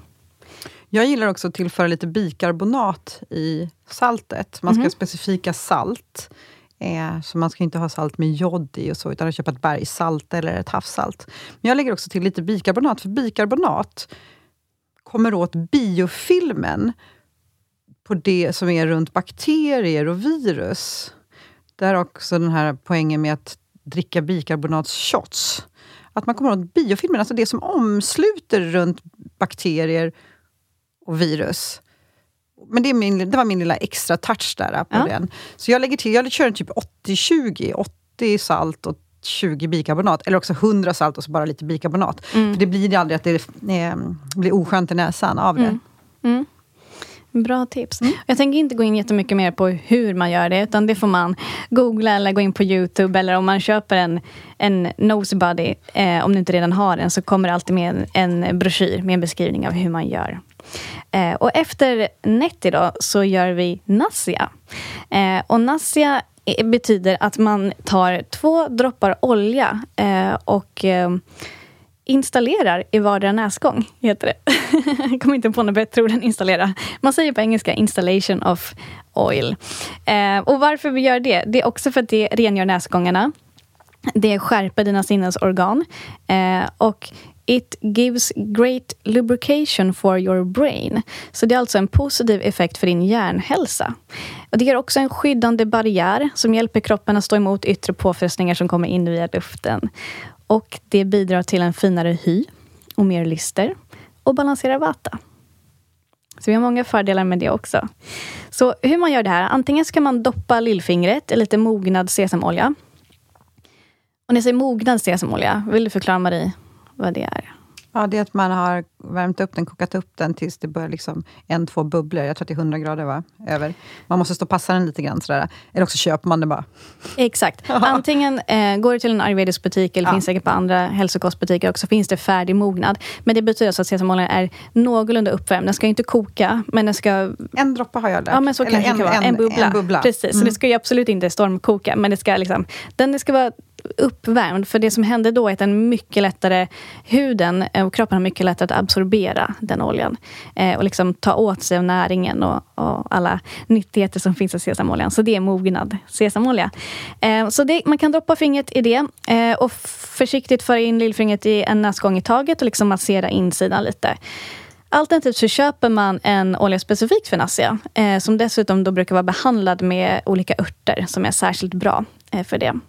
Jag gillar också att tillföra lite bikarbonat i saltet. Man ska mm. specifika salt. Eh, så man ska inte ha salt med jod i och så, utan köpa ett bergssalt eller ett havssalt. Men jag lägger också till lite bikarbonat, för bikarbonat kommer åt biofilmen på det som är runt bakterier och virus. Där också den här poängen med att dricka bikarbonatsshots. Att man kommer åt biofilmen, alltså det som omsluter runt bakterier och virus. Men det, är min, det var min lilla extra touch där på ja. den. Så jag lägger till, jag kör en typ 80-20. 80 salt och 20 bikarbonat. Eller också 100 salt och så bara lite bikarbonat. Mm. För det blir aldrig att det eh, blir oskönt i näsan av det. Mm. Mm. Bra tips. Mm. Jag tänker inte gå in jättemycket mer på hur man gör det, utan det får man googla eller gå in på Youtube, eller om man köper en, en nosebody, eh, om du inte redan har en, så kommer det alltid med en, en broschyr med en beskrivning av hur man gör. Eh, och efter Netti då, så gör vi Nassia. Eh, och Nassia Eh, betyder att man tar två droppar olja eh, och eh, installerar i vardera näsgång, heter det. Jag kommer inte på något bättre ord än installera. Man säger på engelska installation of oil. Eh, och varför vi gör det? Det är också för att det rengör näsgångarna. Det skärper dina sinnesorgan. Eh, och It gives great lubrication for your brain. Så det är alltså en positiv effekt för din hjärnhälsa. Och det ger också en skyddande barriär som hjälper kroppen att stå emot yttre påfrestningar som kommer in via luften. Och det bidrar till en finare hy och mer lyster och balanserar vata. Så vi har många fördelar med det också. Så hur man gör det här, antingen ska man doppa lillfingret i lite mognad sesamolja. Och när jag säger mognad sesamolja, vill du förklara Marie vad det är? Ja, det är att man har värmt upp den, kokat upp den tills det börjar liksom en, två bubblor. Jag tror att det är 100 grader va? över. Man måste stå och passa den lite grann. Sådär. Eller också köper man den bara. Exakt. Antingen eh, går du till en ayurvedisk butik, eller ja. finns säkert på andra hälsokostbutiker också, finns det färdig mognad. Men det betyder alltså att sesamoljan är någorlunda uppvärmd. Den ska inte koka, men den ska... En droppe har jag lärt. Ja, men så kan en, det vara. En, en, bubbla. En bubbla. Precis, mm. så det ska ju absolut inte stormkoka, men det ska, liksom, den ska vara uppvärmd. För det som händer då är att den mycket lättare, huden och kroppen har mycket lättare att absorbera den oljan. Eh, och liksom ta åt sig av näringen och, och, alla nyttigheter som finns i sesamoljan. Så det är mognad sesamolja. Eh, så det, man kan droppa fingret i det eh, och försiktigt föra in lillfingret i en näsgång i taget och liksom massera insidan lite. Alternativt så köper man en olja specifikt för nassia, eh, som dessutom då brukar vara behandlad med olika örter som är särskilt bra eh, för det.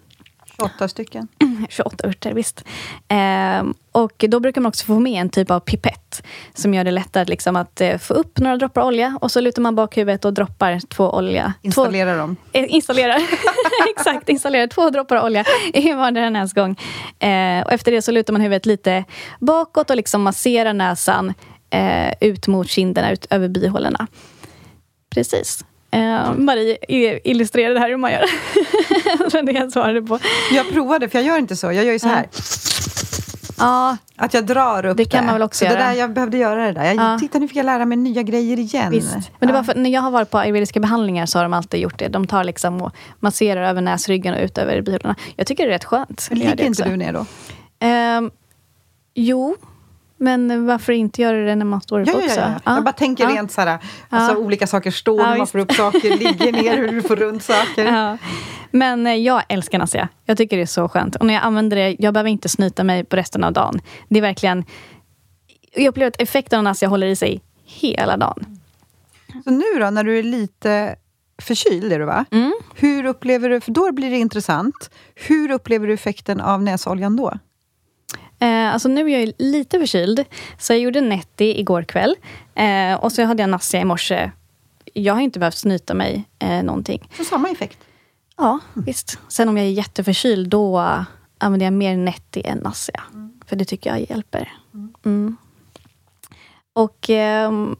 28 stycken. 28 örter, visst. Eh, och då brukar man också få med en typ av pipett som gör det lättare liksom, att eh, få upp några droppar olja och så lutar man bak huvudet och droppar två olja. Installera två, dem. Eh, installera, exakt, installera två droppar olja i vardera näsgång. Eh, och efter det så lutar man huvudet lite bakåt och liksom masserar näsan eh, ut mot kinderna, ut över bihålorna. Precis. Uh, Marie illustrerade här hur man gör. det jag svarade på. Jag provade, för jag gör inte så. Jag gör ju så här. Ja. Att jag drar upp det. kan man väl också så göra. Det där, jag behövde göra det där. Jag, ja. Titta, nu fick jag lära mig nya grejer igen. Visst. Men det var för, när jag har varit på ayurvediska behandlingar så har de alltid gjort det. De tar liksom och masserar över näsryggen och ut över bihålorna. Jag tycker det är rätt skönt. Ligger inte du ner då? Um, jo, men varför inte göra det när man står upp ja, också? Ja, ja. ja. Jag bara tänker ja. rent så här, alltså, olika saker står, hur man får upp saker, ligger ner, hur du får runt saker. Men eh, jag älskar Nassia. Jag tycker det är så skönt. Och när jag använder det, jag behöver inte snyta mig på resten av dagen. Det är verkligen... Jag upplever att effekten av Nassia håller i sig hela dagen. Så nu då, när du är lite förkyld, är du va? Mm. Hur upplever du, för då blir det intressant. Hur upplever du effekten av näsoljan då? Eh, alltså nu är jag lite förkyld, så jag gjorde Netti igår kväll. Eh, och så hade jag Nassia i morse. Jag har inte behövt snyta mig eh, någonting. Så samma effekt? Ja, mm. visst. Sen om jag är jätteförkyld, då använder jag mer Netti än Nassia. Mm. För det tycker jag hjälper. Mm. Och ehm,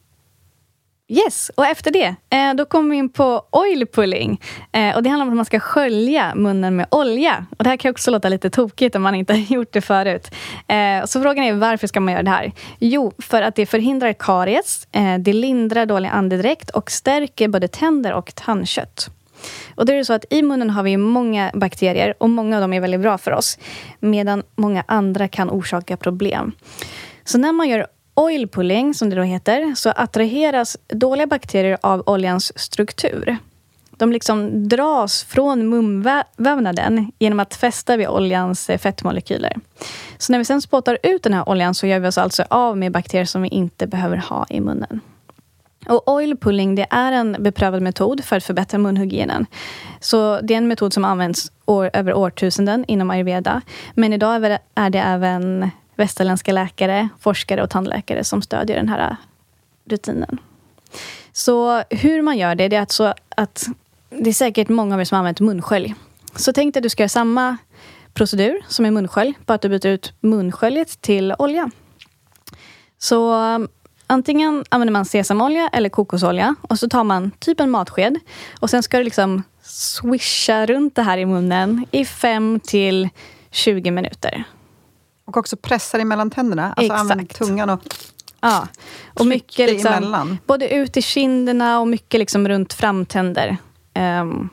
Yes, och efter det, eh, då kommer vi in på oil pulling. Eh, och det handlar om att man ska skölja munnen med olja. Och det här kan också låta lite tokigt om man inte har gjort det förut. Eh, så frågan är varför ska man göra det här? Jo, för att det förhindrar karies, det lindrar dålig andedräkt och stärker både tänder och tandkött. Och då är det så att i munnen har vi många bakterier och många av dem är väldigt bra för oss. Medan många andra kan orsaka problem. Så när man gör oil pulling, som det då heter, så attraheras dåliga bakterier av oljans struktur. De liksom dras från munvävnaden genom att fästa vid oljans eh, fettmolekyler. Så när vi sen spottar ut den här oljan så gör vi oss alltså av med bakterier som vi inte behöver ha i munnen. Och oil pulling det är en beprövad metod för att förbättra munhygienen. Så det är en metod som används år, över årtusenden inom ayurveda. Men idag är det även västerländska läkare, forskare och tandläkare som stödjer den här äh, rutinen. Så hur man gör det, det är alltså att det är säkert många av er som har använt munskölj. Så tänk dig att du ska göra samma procedur som i munskölj, bara att du byter ut munsköljet till olja. Så ähm, antingen använder man sesamolja eller kokosolja och så tar man typ en matsked och sen ska du liksom swisha runt det här i munnen i 5 till 20 minuter. Och också pressar emellan tänderna. Alltså använd tungan och Ja, och mycket liksom, både ut i kinderna och mycket liksom runt framtänder. Um,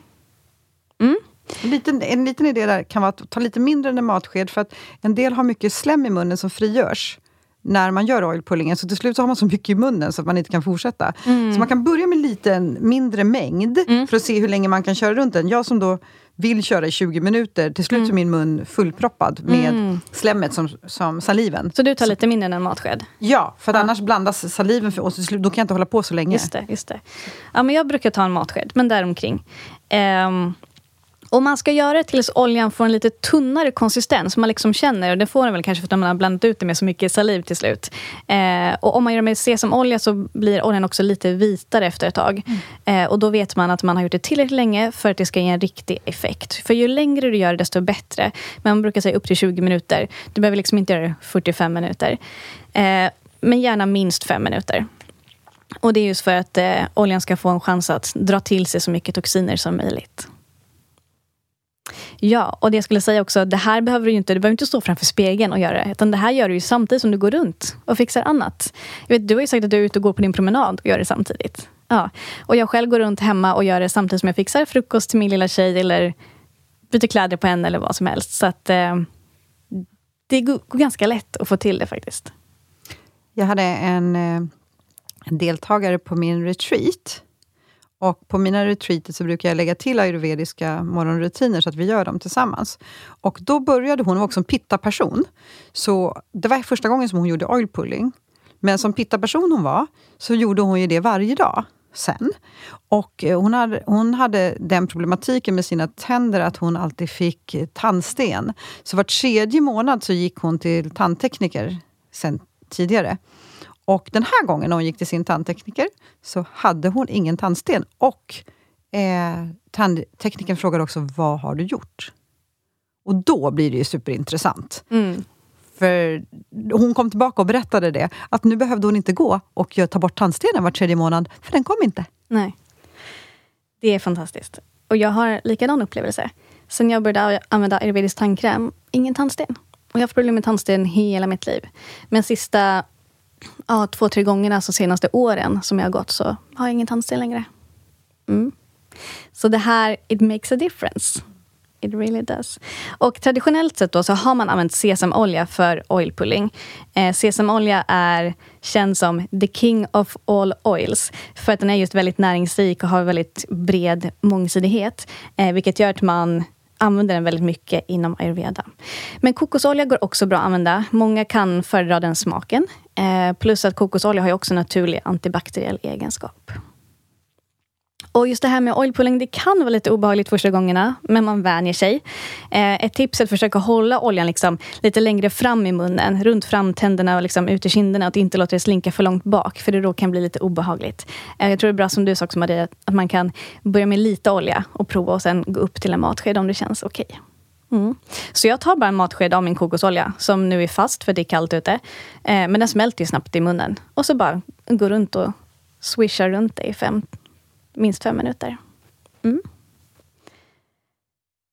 mm. en, liten, en liten idé där kan vara att ta lite mindre än en matsked, för att en del har mycket slem i munnen som frigörs när man gör oilpullingen. Så till slut så har man så mycket i munnen så att man inte kan fortsätta. Mm. Så man kan börja med lite mindre mängd mm. för att se hur länge man kan köra runt den. Jag som då vill köra i 20 minuter, till slut mm. så är min mun fullproppad med mm. slemmet som, som saliven. Så du tar lite mindre än en matsked? Ja, för ja. annars blandas saliven för, och till slut, då kan jag inte hålla på så länge. Just det. Just det. Ja, men jag brukar ta en matsked, men däromkring. Um, och man ska göra det tills oljan får en lite tunnare konsistens. Man liksom känner, och det får den väl kanske för att man har blandat ut det med så mycket saliv till slut. Eh, och om man gör det med sesamolja så blir oljan också lite vitare efter ett tag. Mm. Eh, och då vet man att man har gjort det tillräckligt länge för att det ska ge en riktig effekt. För ju längre du gör det, desto bättre. Men man brukar säga upp till 20 minuter. Du behöver liksom inte göra det 45 minuter. Eh, men gärna minst 5 minuter. Och det är just för att eh, oljan ska få en chans att dra till sig så mycket toxiner som möjligt. Ja, och det jag skulle säga också, det här behöver du inte, du behöver inte stå framför spegeln och göra det. Utan det här gör du ju samtidigt som du går runt och fixar annat. Jag vet, du har ju sagt att du är ute och går på din promenad och gör det samtidigt. Ja. Och jag själv går runt hemma och gör det samtidigt som jag fixar frukost till min lilla tjej eller byter kläder på henne eller vad som helst. Så att eh, det går, ganska lätt att få till det faktiskt. Jag hade en, eh, en deltagare på min retreat och på mina retreater så brukar jag lägga till ayurvediska morgonrutiner, så att vi gör dem tillsammans. Och då började hon, hon var också en pitta-person, så det var första gången som hon gjorde oil pulling. Men som pitta-person hon var, så gjorde hon ju det varje dag. sen. Och eh, hon hade, hon hade den problematiken med sina tänder att hon alltid fick tandsten. Så var tredje månad så gick hon till tandtekniker sen tidigare. Och den här gången när hon gick till sin tandtekniker så hade hon ingen tandsten. Och eh, tandteknikern frågade också, vad har du gjort? Och då blir det ju superintressant. Mm. För hon kom tillbaka och berättade det, att nu behövde hon inte gå och ta bort tandstenen var tredje månad, för den kom inte. Nej. Det är fantastiskt. Och jag har likadan upplevelse. Sen jag började använda ayurvedisk tandkräm, ingen tandsten. Och jag har haft problem med tandsten hela mitt liv. Men sista ja, två, tre gångerna, alltså senaste åren som jag har gått, så har jag ingen tandsten längre. Mm. Så det här, it makes a difference. It really does. Och traditionellt sett då så har man använt sesamolja för oil pulling. Eh, sesamolja är känd som the king of all oils. För att den är just väldigt näringsrik och har väldigt bred mångsidighet. Eh, vilket gör att man använder den väldigt mycket inom ayurveda. Men kokosolja går också bra att använda. Många kan föredra den smaken. Eh, plus att kokosolja har också naturlig antibakteriell egenskap. Och just det här med oilpulling, det kan vara lite obehagligt första gångerna, men man vänjer sig. Eh, ett tips är att försöka hålla oljan liksom lite längre fram i munnen, runt framtänderna och liksom ut i kinderna och inte låta det slinka för långt bak, för det då kan bli lite obehagligt. Eh, jag tror det är bra som du sa också Maria, att man kan börja med lite olja och prova och sen gå upp till en matsked om det känns okej. Okay. Mm. Så jag tar bara en matsked av min kokosolja, som nu är fast för det är kallt ute. Eh, men den smälter ju snabbt i munnen. Och så bara gå runt och swisha runt det i fem minst fem minuter. Mm.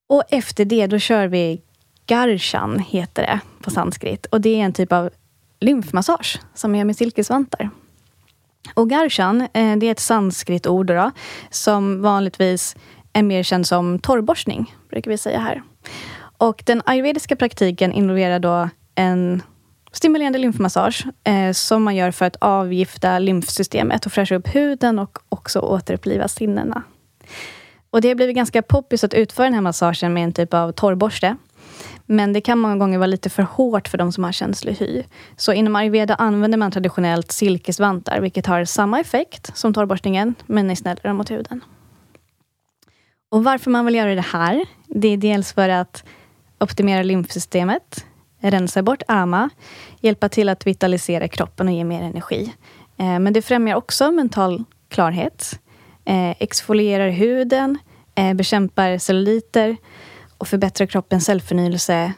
Och efter det, då kör vi Garshan, heter det på sanskrit. Och det är en typ av lymfmassage som är gör med silkesvantar. Och Garshan, eh, det är ett sanskritord då, som vanligtvis är mer känd som torrborstning, brukar vi säga här. Och den ayurvediska praktiken involverar då en stimulerande lymfmassage eh, som man gör för att avgifta lymfsystemet och fräscha upp huden och också återuppliva sinnena. Och det har blivit ganska poppis att utföra den här massagen med en typ av torrborste. Men det kan många gånger vara lite för hårt för de som har känslig hy. Så inom ayurveda använder man traditionellt silkesvantar, vilket har samma effekt som torrborstningen, men är snällare mot huden. Och varför man vill göra det här, det är dels för att optimera lymfsystemet, rensa bort ama, hjälpa till att vitalisera kroppen och ge mer energi. Eh, men det främjar också mental klarhet, eh, exfolierar huden, eh, bekämpar celluliter och förbättrar kroppens cellförnyelse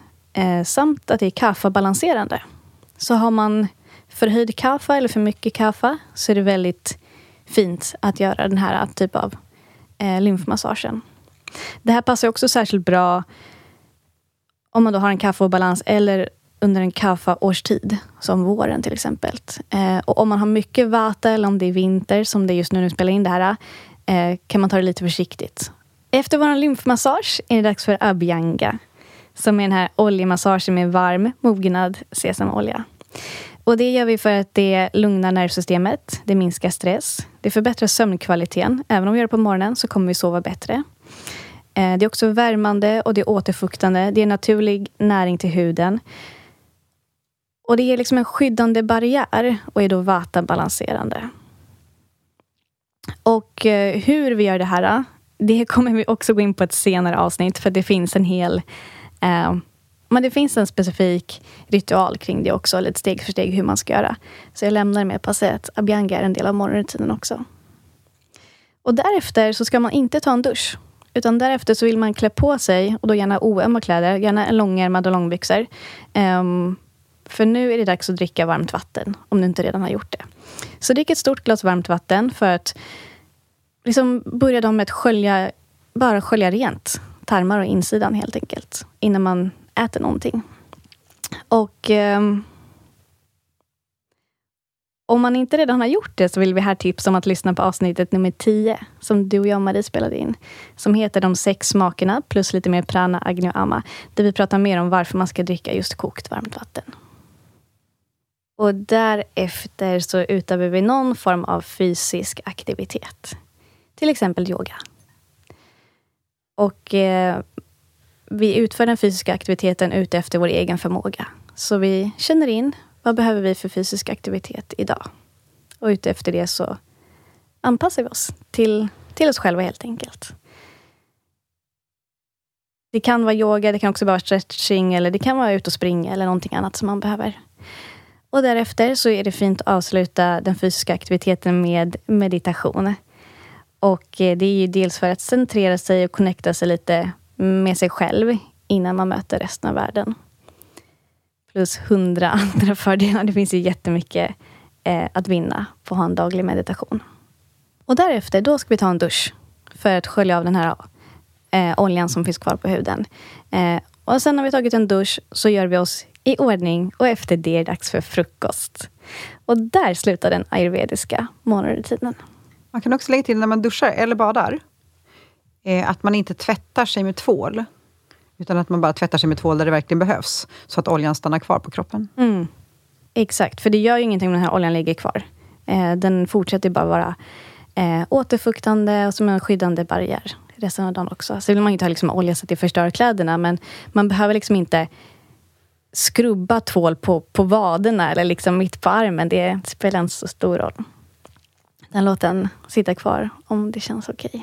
samt att det är kaffa-balanserande. Så har man förhöjd kaffa eller för mycket kaffa så är det väldigt fint att göra den här typen av lymfmassagen. Det här passar också särskilt bra om man då har en kaffeobalans eller under en kaffeårstid, som våren till exempel. Eh, och om man har mycket vata eller om det är vinter, som det är just nu när vi spelar in det här, eh, kan man ta det lite försiktigt. Efter vår lymfmassage är det dags för abhyanga, som är den här oljemassagen med varm, mognad sesamolja. Och det gör vi för att det lugnar nervsystemet, det minskar stress, det förbättrar sömnkvaliteten. Även om vi gör det på morgonen så kommer vi sova bättre. Eh, det är också värmande och det är återfuktande. Det är naturlig näring till huden. Och det är liksom en skyddande barriär och är då vatabalanserande. Och eh, hur vi gör det här, det kommer vi också gå in på ett senare avsnitt, för det finns en hel eh, men det finns en specifik ritual kring det också, lite steg för steg hur man ska göra. Så jag lämnar med att säga att Abhyanga är en del av morgonrutinen också. Och därefter så ska man inte ta en dusch. Utan därefter så vill man klä på sig, och då gärna oömma kläder, gärna långärmad och långbyxor. Um, för nu är det dags att dricka varmt vatten, om du inte redan har gjort det. Så drick ett stort glas varmt vatten för att liksom börja med att skölja, bara skölja rent tarmar och insidan helt enkelt, innan man äter någonting. Och um, om man inte redan har gjort det så vill vi här tipsa om att lyssna på avsnittet nummer 10 som du och jag och Marie spelade in. Som heter De sex smakerna plus lite mer prana, agni och amma. Där vi pratar mer om varför man ska dricka just kokt varmt vatten. Och därefter så utövar vi någon form av fysisk aktivitet. Till exempel yoga. Och eh, vi utför den fysiska aktiviteten utefter vår egen förmåga. Så vi känner in vad behöver vi för fysisk aktivitet idag? Och utefter det så anpassar vi oss till, till oss själva helt enkelt. Det kan vara yoga, det kan också vara stretching eller det kan vara ut och springa eller någonting annat som man behöver. Och därefter så är det fint att avsluta den fysiska aktiviteten med meditation. Och eh, det är ju dels för att centrera sig och connecta sig lite med sig själv innan man möter resten av världen. Plus hundra andra fördelar. Det finns ju jättemycket eh, att vinna på att ha en daglig meditation. Och därefter, då ska vi ta en dusch för att skölja av den här eh, oljan som finns kvar på huden. Eh, och sen när vi tagit en dusch så gör vi oss i ordning och efter det är det dags för frukost. Och där slutar den ayurvediska morgonrutinen. Man kan också lägga till när man duschar eller badar, eh, att man inte tvättar sig med tvål. Utan att man bara tvättar sig med tvål där det verkligen behövs, så att oljan stannar kvar på kroppen. Mm. Exakt, för det gör ju ingenting om den här oljan ligger kvar. Eh, den fortsätter bara vara eh, återfuktande och som en skyddande barriär resten av dagen också. Så vill man inte ha liksom olja så att det förstör kläderna, men man behöver liksom inte skrubba tvål på, på vaderna eller liksom mitt på armen. Det spelar inte så stor roll. Den låter den sitta kvar om det känns okej. Okay.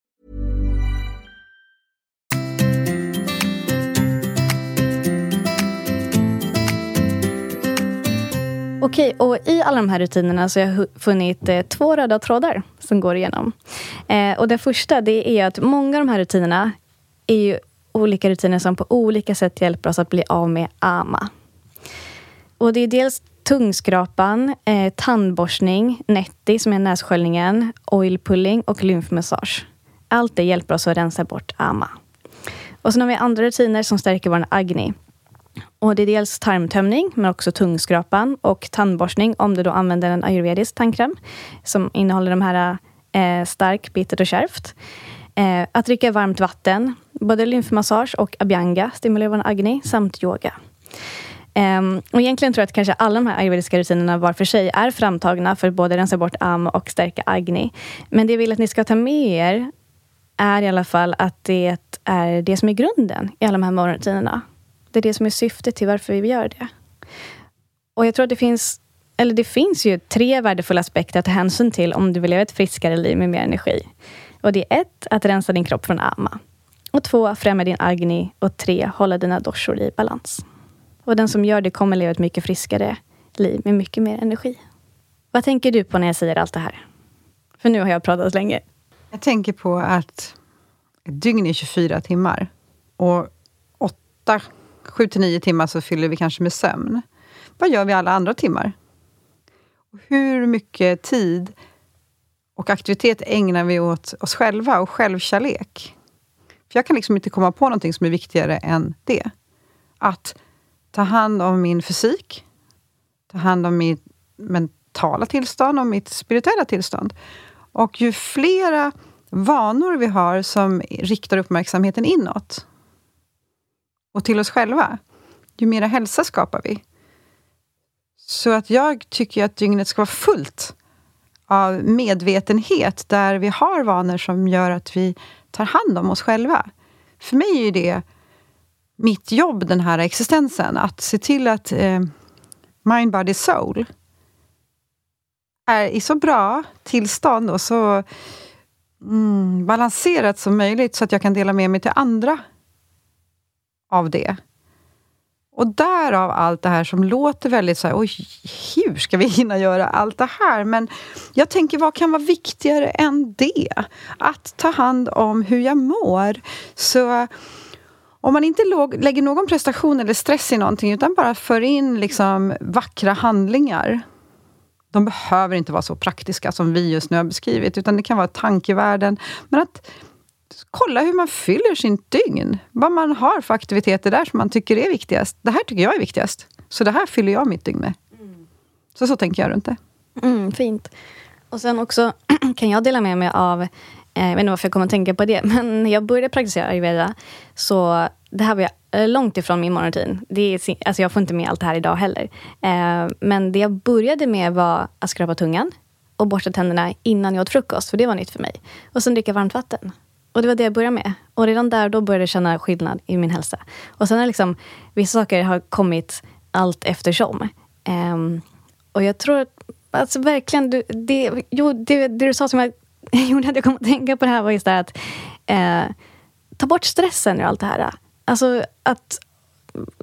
Mm. Okej, och i alla de här rutinerna så har jag funnit eh, två röda trådar som går igenom. Eh, och den första det är att många av de här rutinerna är ju olika rutiner som på olika sätt hjälper oss att bli av med ama. Och det är dels tungskrapan, eh, tandborstning, netti som är nässköljningen, oil pulling och lymfmassage. Allt det hjälper oss att rensa bort ama. Och sen har vi andra rutiner som stärker vår agni. Och det är dels tarmtömning, men också tungskrapan och tandborstning om du då använder en ayurvedisk tandkräm som innehåller de här eh, stark, bittert och kärvt. Eh, att dricka varmt vatten, både lymfmassage och abhyanga stimulerar vår agni, samt yoga. Um, och egentligen tror jag att kanske alla de här ayurvediska rutinerna var för sig är framtagna för att både rensa bort am och stärka agni. Men det jag vill att ni ska ta med er är i alla fall att det är det som är grunden i alla de här morgonrutinerna. Det är det som är syftet till varför vi gör det. Och jag tror att det finns, eller det finns ju tre värdefulla aspekter att ta hänsyn till om du vill leva ett friskare liv med mer energi. Och det är ett, att rensa din kropp från ama. Och två, främja din agni. Och tre, hålla dina doshor i balans. Och den som gör det kommer leva ett mycket friskare liv med mycket mer energi. Vad tänker du på när jag säger allt det här? För nu har jag pratat länge. Jag tänker på att ett dygn är 24 timmar. Och åtta 7 till 9 timmar så fyller vi kanske med sömn. Vad gör vi alla andra timmar? Hur mycket tid och aktivitet ägnar vi åt oss själva och självkärlek? För jag kan liksom inte komma på någonting som är viktigare än det. Att ta hand om min fysik, ta hand om mitt mentala tillstånd och mitt spirituella tillstånd. Och ju flera vanor vi har som riktar uppmärksamheten inåt, och till oss själva, ju mera hälsa skapar vi. Så att jag tycker att dygnet ska vara fullt av medvetenhet, där vi har vanor som gör att vi tar hand om oss själva. För mig är det mitt jobb, den här existensen, att se till att eh, mind, body, soul är i så bra tillstånd och så mm, balanserat som möjligt, så att jag kan dela med mig till andra av det. Och därav allt det här som låter väldigt så här, oj, hur ska vi hinna göra allt det här? Men jag tänker, vad kan vara viktigare än det? Att ta hand om hur jag mår. Så om man inte låg, lägger någon prestation eller stress i någonting, utan bara för in liksom vackra handlingar. De behöver inte vara så praktiska som vi just nu har beskrivit, utan det kan vara tankevärden. Men att kolla hur man fyller sin dygn. Vad man har för aktiviteter där som man tycker är viktigast. Det här tycker jag är viktigast. Så det här fyller jag mitt dygn med. Mm. Så så tänker jag runt det. Mm, fint. Och sen också kan jag dela med mig av Eh, jag vet inte varför jag kommer att tänka på det, men när jag började praktisera ayurveda, så det här var jag eh, långt ifrån min morgonrutin. Det är, alltså jag får inte med allt det här idag heller. Eh, men det jag började med var att skrapa tungan och borsta tänderna innan jag åt frukost, för det var nytt för mig. Och sen dricka varmt vatten. Och det var det jag började med. Och redan där då började jag känna skillnad i min hälsa. Och sen har liksom, vissa saker har kommit allt eftersom. Um, och jag tror att, alltså verkligen, du, det, jo, det, det du sa som jag gjorde att jag kom att tänka på det här var just det att eh, ta bort stressen ur allt det här. Alltså att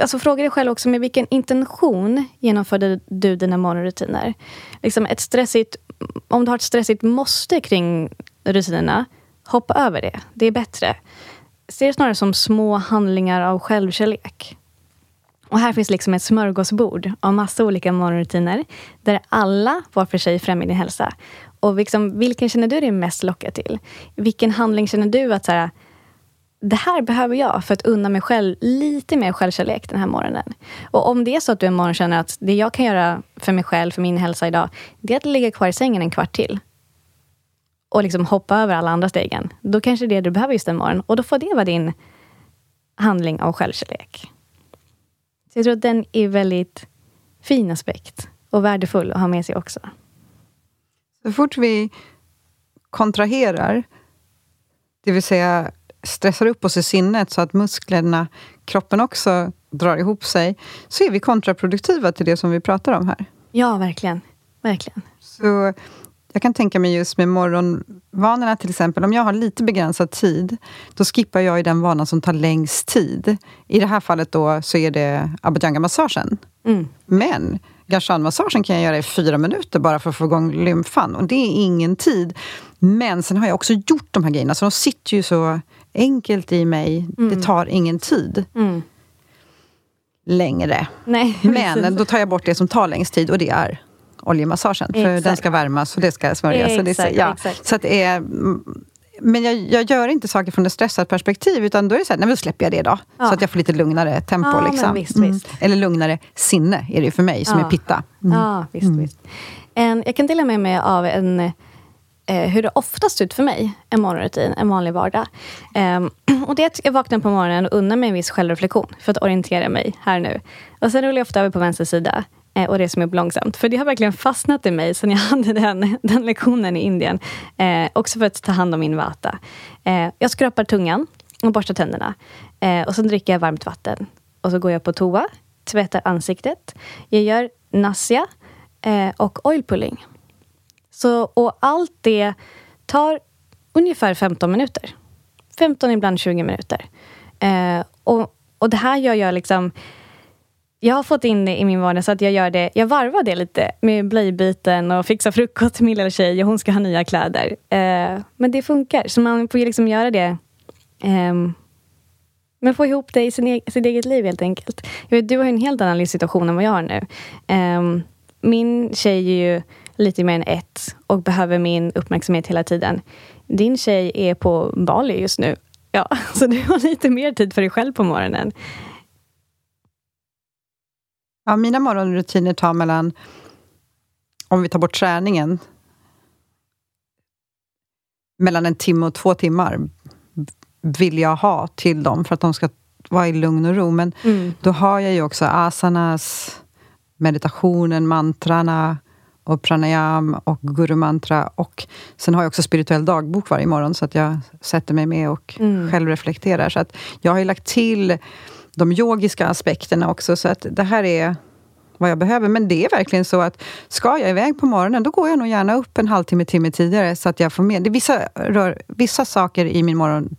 alltså fråga dig själv också med vilken intention genomförde du dina morgonrutiner? Liksom ett stressigt, om du har ett stressigt måste kring rutinerna, hoppa över det. Det är bättre. Se det snarare som små handlingar av självkärlek. Och här finns liksom ett smörgåsbord av massa olika morgonrutiner där alla var för sig främjar din hälsa. Och liksom, vilken känner du dig mest lockad till? Vilken handling känner du att så här, det här behöver jag för att unna mig själv lite mer självkärlek den här morgonen. Och om det är så att du en morgon känner att det jag kan göra för mig själv, för min hälsa idag, det är att ligga kvar i sängen en kvart till. Och liksom hoppa över alla andra stegen. Då kanske det är det du behöver just den morgonen. Och då får det vara din handling av självkärlek. Så jag tror att den är väldigt fin aspekt och värdefull att ha med sig också. Så fort vi kontraherar, det vill säga stressar upp oss i sinnet så att musklerna, kroppen också drar ihop sig, så är vi kontraproduktiva till det som vi pratar om här. Ja, verkligen. verkligen. Så jag kan tänka mig just med morgonvanorna till exempel, om jag har lite begränsad tid, då skippar jag i den vanan som tar längst tid. I det här fallet då så är det abhyanga-massagen. Mm. Men Ganshan-massagen kan jag göra i fyra minuter bara för att få igång lymfan. Och det är ingen tid. Men sen har jag också gjort de här grejerna, så de sitter ju så enkelt i mig. Mm. Det tar ingen tid. Mm. Längre. Nej, men då tar jag bort det som tar längst tid och det är oljemassagen. För exakt. den ska värmas och det ska smörjas. Exakt, så det, ja. så att det är men jag, jag, gör inte saker från ett stressat perspektiv, utan då är det så här, nej, då släpper jag det då. Ja. Så att jag får lite lugnare tempo. Ja, liksom. visst, mm. visst. Eller lugnare sinne är det för mig, som ja. är pitta. Mm. Ja, visst, mm. visst. En, jag kan dela med mig av en, eh, hur det oftast ser ut för mig, en morgonrutin, en vanlig vardag. Um, och det är att jag vaknar på morgonen och unnar mig en viss självreflektion, för att orientera mig här nu. Och sen rullar jag ofta över på vänster sida Eh, och reser mig upp långsamt. För det har verkligen fastnat i mig sen jag hade den, den lektionen i Indien. Eh, också för att ta hand om min vata. Eh, jag skrapar tungan och borstar tänderna. Eh, och sen dricker jag varmt vatten. Och så går jag på toa, tvättar ansiktet. Jag gör nasya eh, och oil pulling. Så, och allt det tar ungefär 15 minuter. 15, ibland 20 minuter. Eh, och, och det här gör jag liksom jag har fått in det i min vardag så att jag gör det, jag varvar det lite med blöjbyten och fixar frukost till min lilla tjej och hon ska ha nya kläder. Eh, men det funkar, så man får ju liksom göra det. Eh, men få ihop det i sin e sitt eget liv helt enkelt. Jag vet, du har en helt annan livssituation än vad jag har nu. Eh, min tjej är ju lite mer än ett och behöver min uppmärksamhet hela tiden. Din tjej är på Bali just nu. Ja, så du har lite mer tid för dig själv på morgonen. Ja, mina morgonrutiner tar mellan, om vi tar bort träningen, mellan en timme och två timmar vill jag ha till dem, för att de ska vara i lugn och ro. Men mm. då har jag ju också asanas, meditationen, mantrarna, och pranayam och gurumantra. Och sen har jag också spirituell dagbok varje morgon, så att jag sätter mig med och mm. själv reflekterar. Så att jag har lagt till de yogiska aspekterna också. Så att det här är vad jag behöver. Men det är verkligen så att ska jag iväg på morgonen, då går jag nog gärna upp en halvtimme, timme tidigare så att jag får med. Det vissa, rör, vissa saker i min morgon.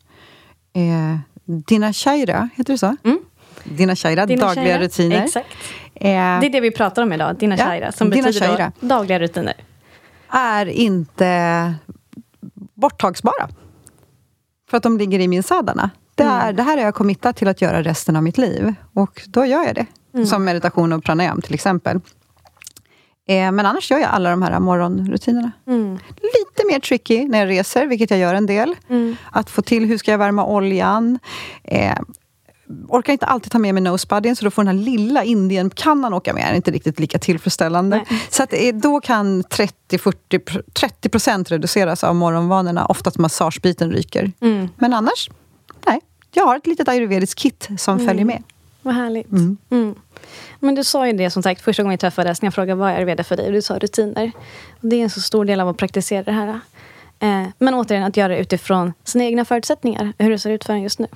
Eh, dina shaira, heter det så? Mm. Dina shaira, dina dagliga shaira. rutiner. Exakt. Eh, det är det vi pratar om idag, dina ja, shaira, som dina betyder shaira. dagliga rutiner. Är inte borttagsbara. För att de ligger i min sadana. Det, är, det här är jag committat till att göra resten av mitt liv. Och då gör jag det. Mm. Som meditation och pranayam till exempel. Eh, men annars gör jag alla de här morgonrutinerna. Mm. Lite mer tricky när jag reser, vilket jag gör en del. Mm. Att få till, hur ska jag värma oljan? Eh, orkar inte alltid ta med mig nosebuddyn, så då får den här lilla Indienkannan åka med. Det är inte riktigt lika tillfredsställande. Nej. Så att, eh, då kan 30-40 30 procent reduceras av morgonvanorna. Ofta att massagebiten ryker. Mm. Men annars. Jag har ett litet ayurvediskt kit som följer med. Vad härligt. Mm. Men du sa ju det som sagt första gången vi träffades när jag frågade vad är Ayurveda för dig? Och du sa rutiner. Och det är en så stor del av att praktisera det här. Eh, men återigen att göra det utifrån sina egna förutsättningar. Hur det ser ut för en just nu.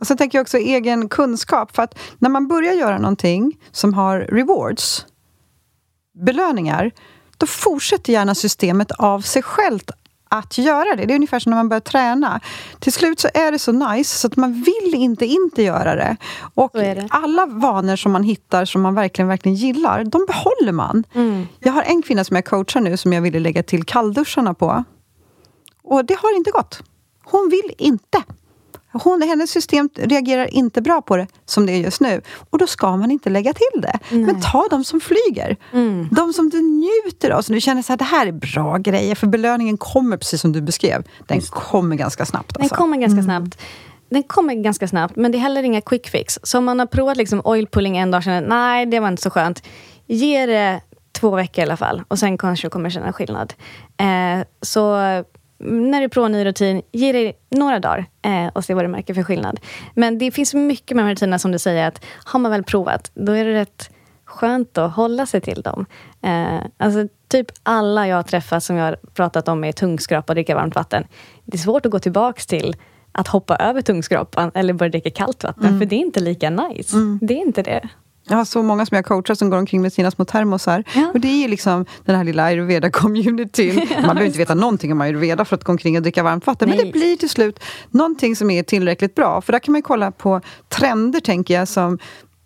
Och sen tänker jag också egen kunskap. För att när man börjar göra någonting som har rewards, belöningar, då fortsätter gärna systemet av sig självt att göra det. Det är ungefär som när man börjar träna. Till slut så är det så nice så att man vill inte inte göra det. Och det. alla vanor som man hittar som man verkligen, verkligen gillar, de behåller man. Mm. Jag har en kvinna som jag coachar nu som jag ville lägga till kallduscharna på. Och det har inte gått. Hon vill inte. Hon, hennes system reagerar inte bra på det som det är just nu. Och då ska man inte lägga till det. Men ta de som flyger. Mm. De som du njuter av. Så du känner att det här är bra grejer. För belöningen kommer, precis som du beskrev, den kommer ganska snabbt. Den Alltså. kommer ganska snabbt. Den kommer ganska snabbt, men det är heller inga quick fix. Så om man har provat liksom oil pulling en dag och känner nej, det var inte så skönt. Ge det två veckor i alla fall och sen kanske du kommer känna skillnad. Eh, så när du provar ny rutin, ge det några dagar eh, och se vad du märker för skillnad. Men det finns mycket med de här rutinerna som du säger att har man väl provat, då är det rätt skönt att hålla sig till dem. Eh, alltså typ alla jag har träffat som jag har pratat om är tungskrapa och dricka varmt vatten. Det är svårt att gå tillbaks till att hoppa över tungskrapan eller börja dricka kallt vatten, för det är inte lika nice. Det är inte det. Jag har så många som jag coachar som går omkring med sina små termosar. Ja. Och det är ju liksom den här lilla ayurveda-communityn. Man behöver inte veta någonting om ayurveda för att gå omkring och dricka varmt vatten. Men Nej. det blir till slut någonting som är tillräckligt bra. För där kan man kolla på trender, tänker jag, som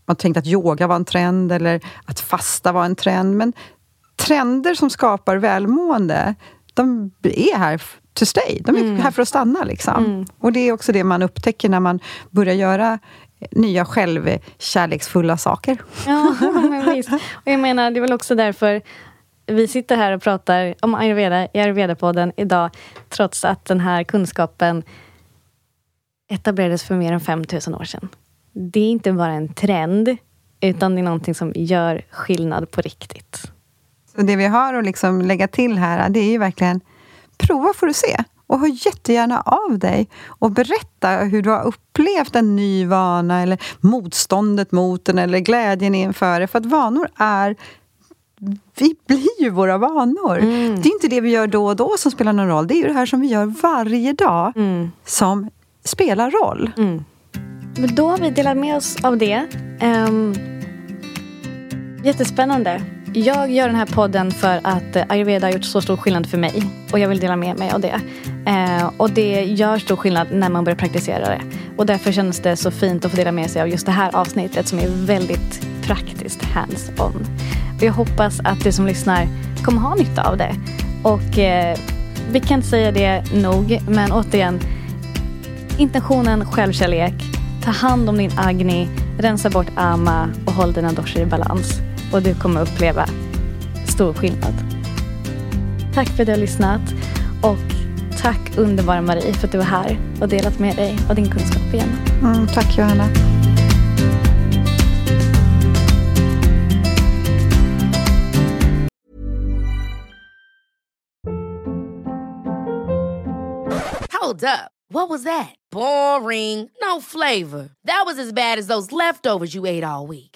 man tänkte att yoga var en trend eller att fasta var en trend. Men trender som skapar välmående, de är här to stay. De är här för att stanna. Liksom. Och det är också det man upptäcker när man börjar göra nya självkärleksfulla saker. Ja, men visst. Och jag menar, det är väl också därför vi sitter här och pratar om ayurveda i Ayurveda-podden idag, trots att den här kunskapen etablerades för mer än 5000 år sedan. Det är inte bara en trend, utan det är någonting som gör skillnad på riktigt. Så det vi har att liksom lägga till här, det är ju verkligen prova får du se. Och hör jättegärna av dig och berätta hur du har upplevt en ny vana eller motståndet mot den eller glädjen inför det. För att vanor är vi blir ju våra vanor. Det är inte det vi gör då och då som spelar någon roll. Det är ju det här som vi gör varje dag som spelar roll. Men då har vi delat med oss av det. Um, jättespännande. Jag gör den här podden för att eh, ayurveda har gjort så stor skillnad för mig. Och jag vill dela med mig av det. Eh, och det gör stor skillnad när man börjar praktisera det. Och därför känns det så fint att få dela med sig av just det här avsnittet som är väldigt praktiskt hands-on. Och jag hoppas att du som lyssnar kommer ha nytta av det. Och eh, vi kan inte säga det nog, men återigen, Intentionen självkärlek. Ta hand om din agni, rensa bort ama och håll dina doscher i balans. Och du kommer uppleva stor skillnad. Tack för att du har lyssnat. Och tack underbara Marie för att du var här och delat med dig av din kunskap igen. Mm, tack Johanna. Hold up. What was that? Boring. No flavor. That was as bad as those leftovers you ate all week.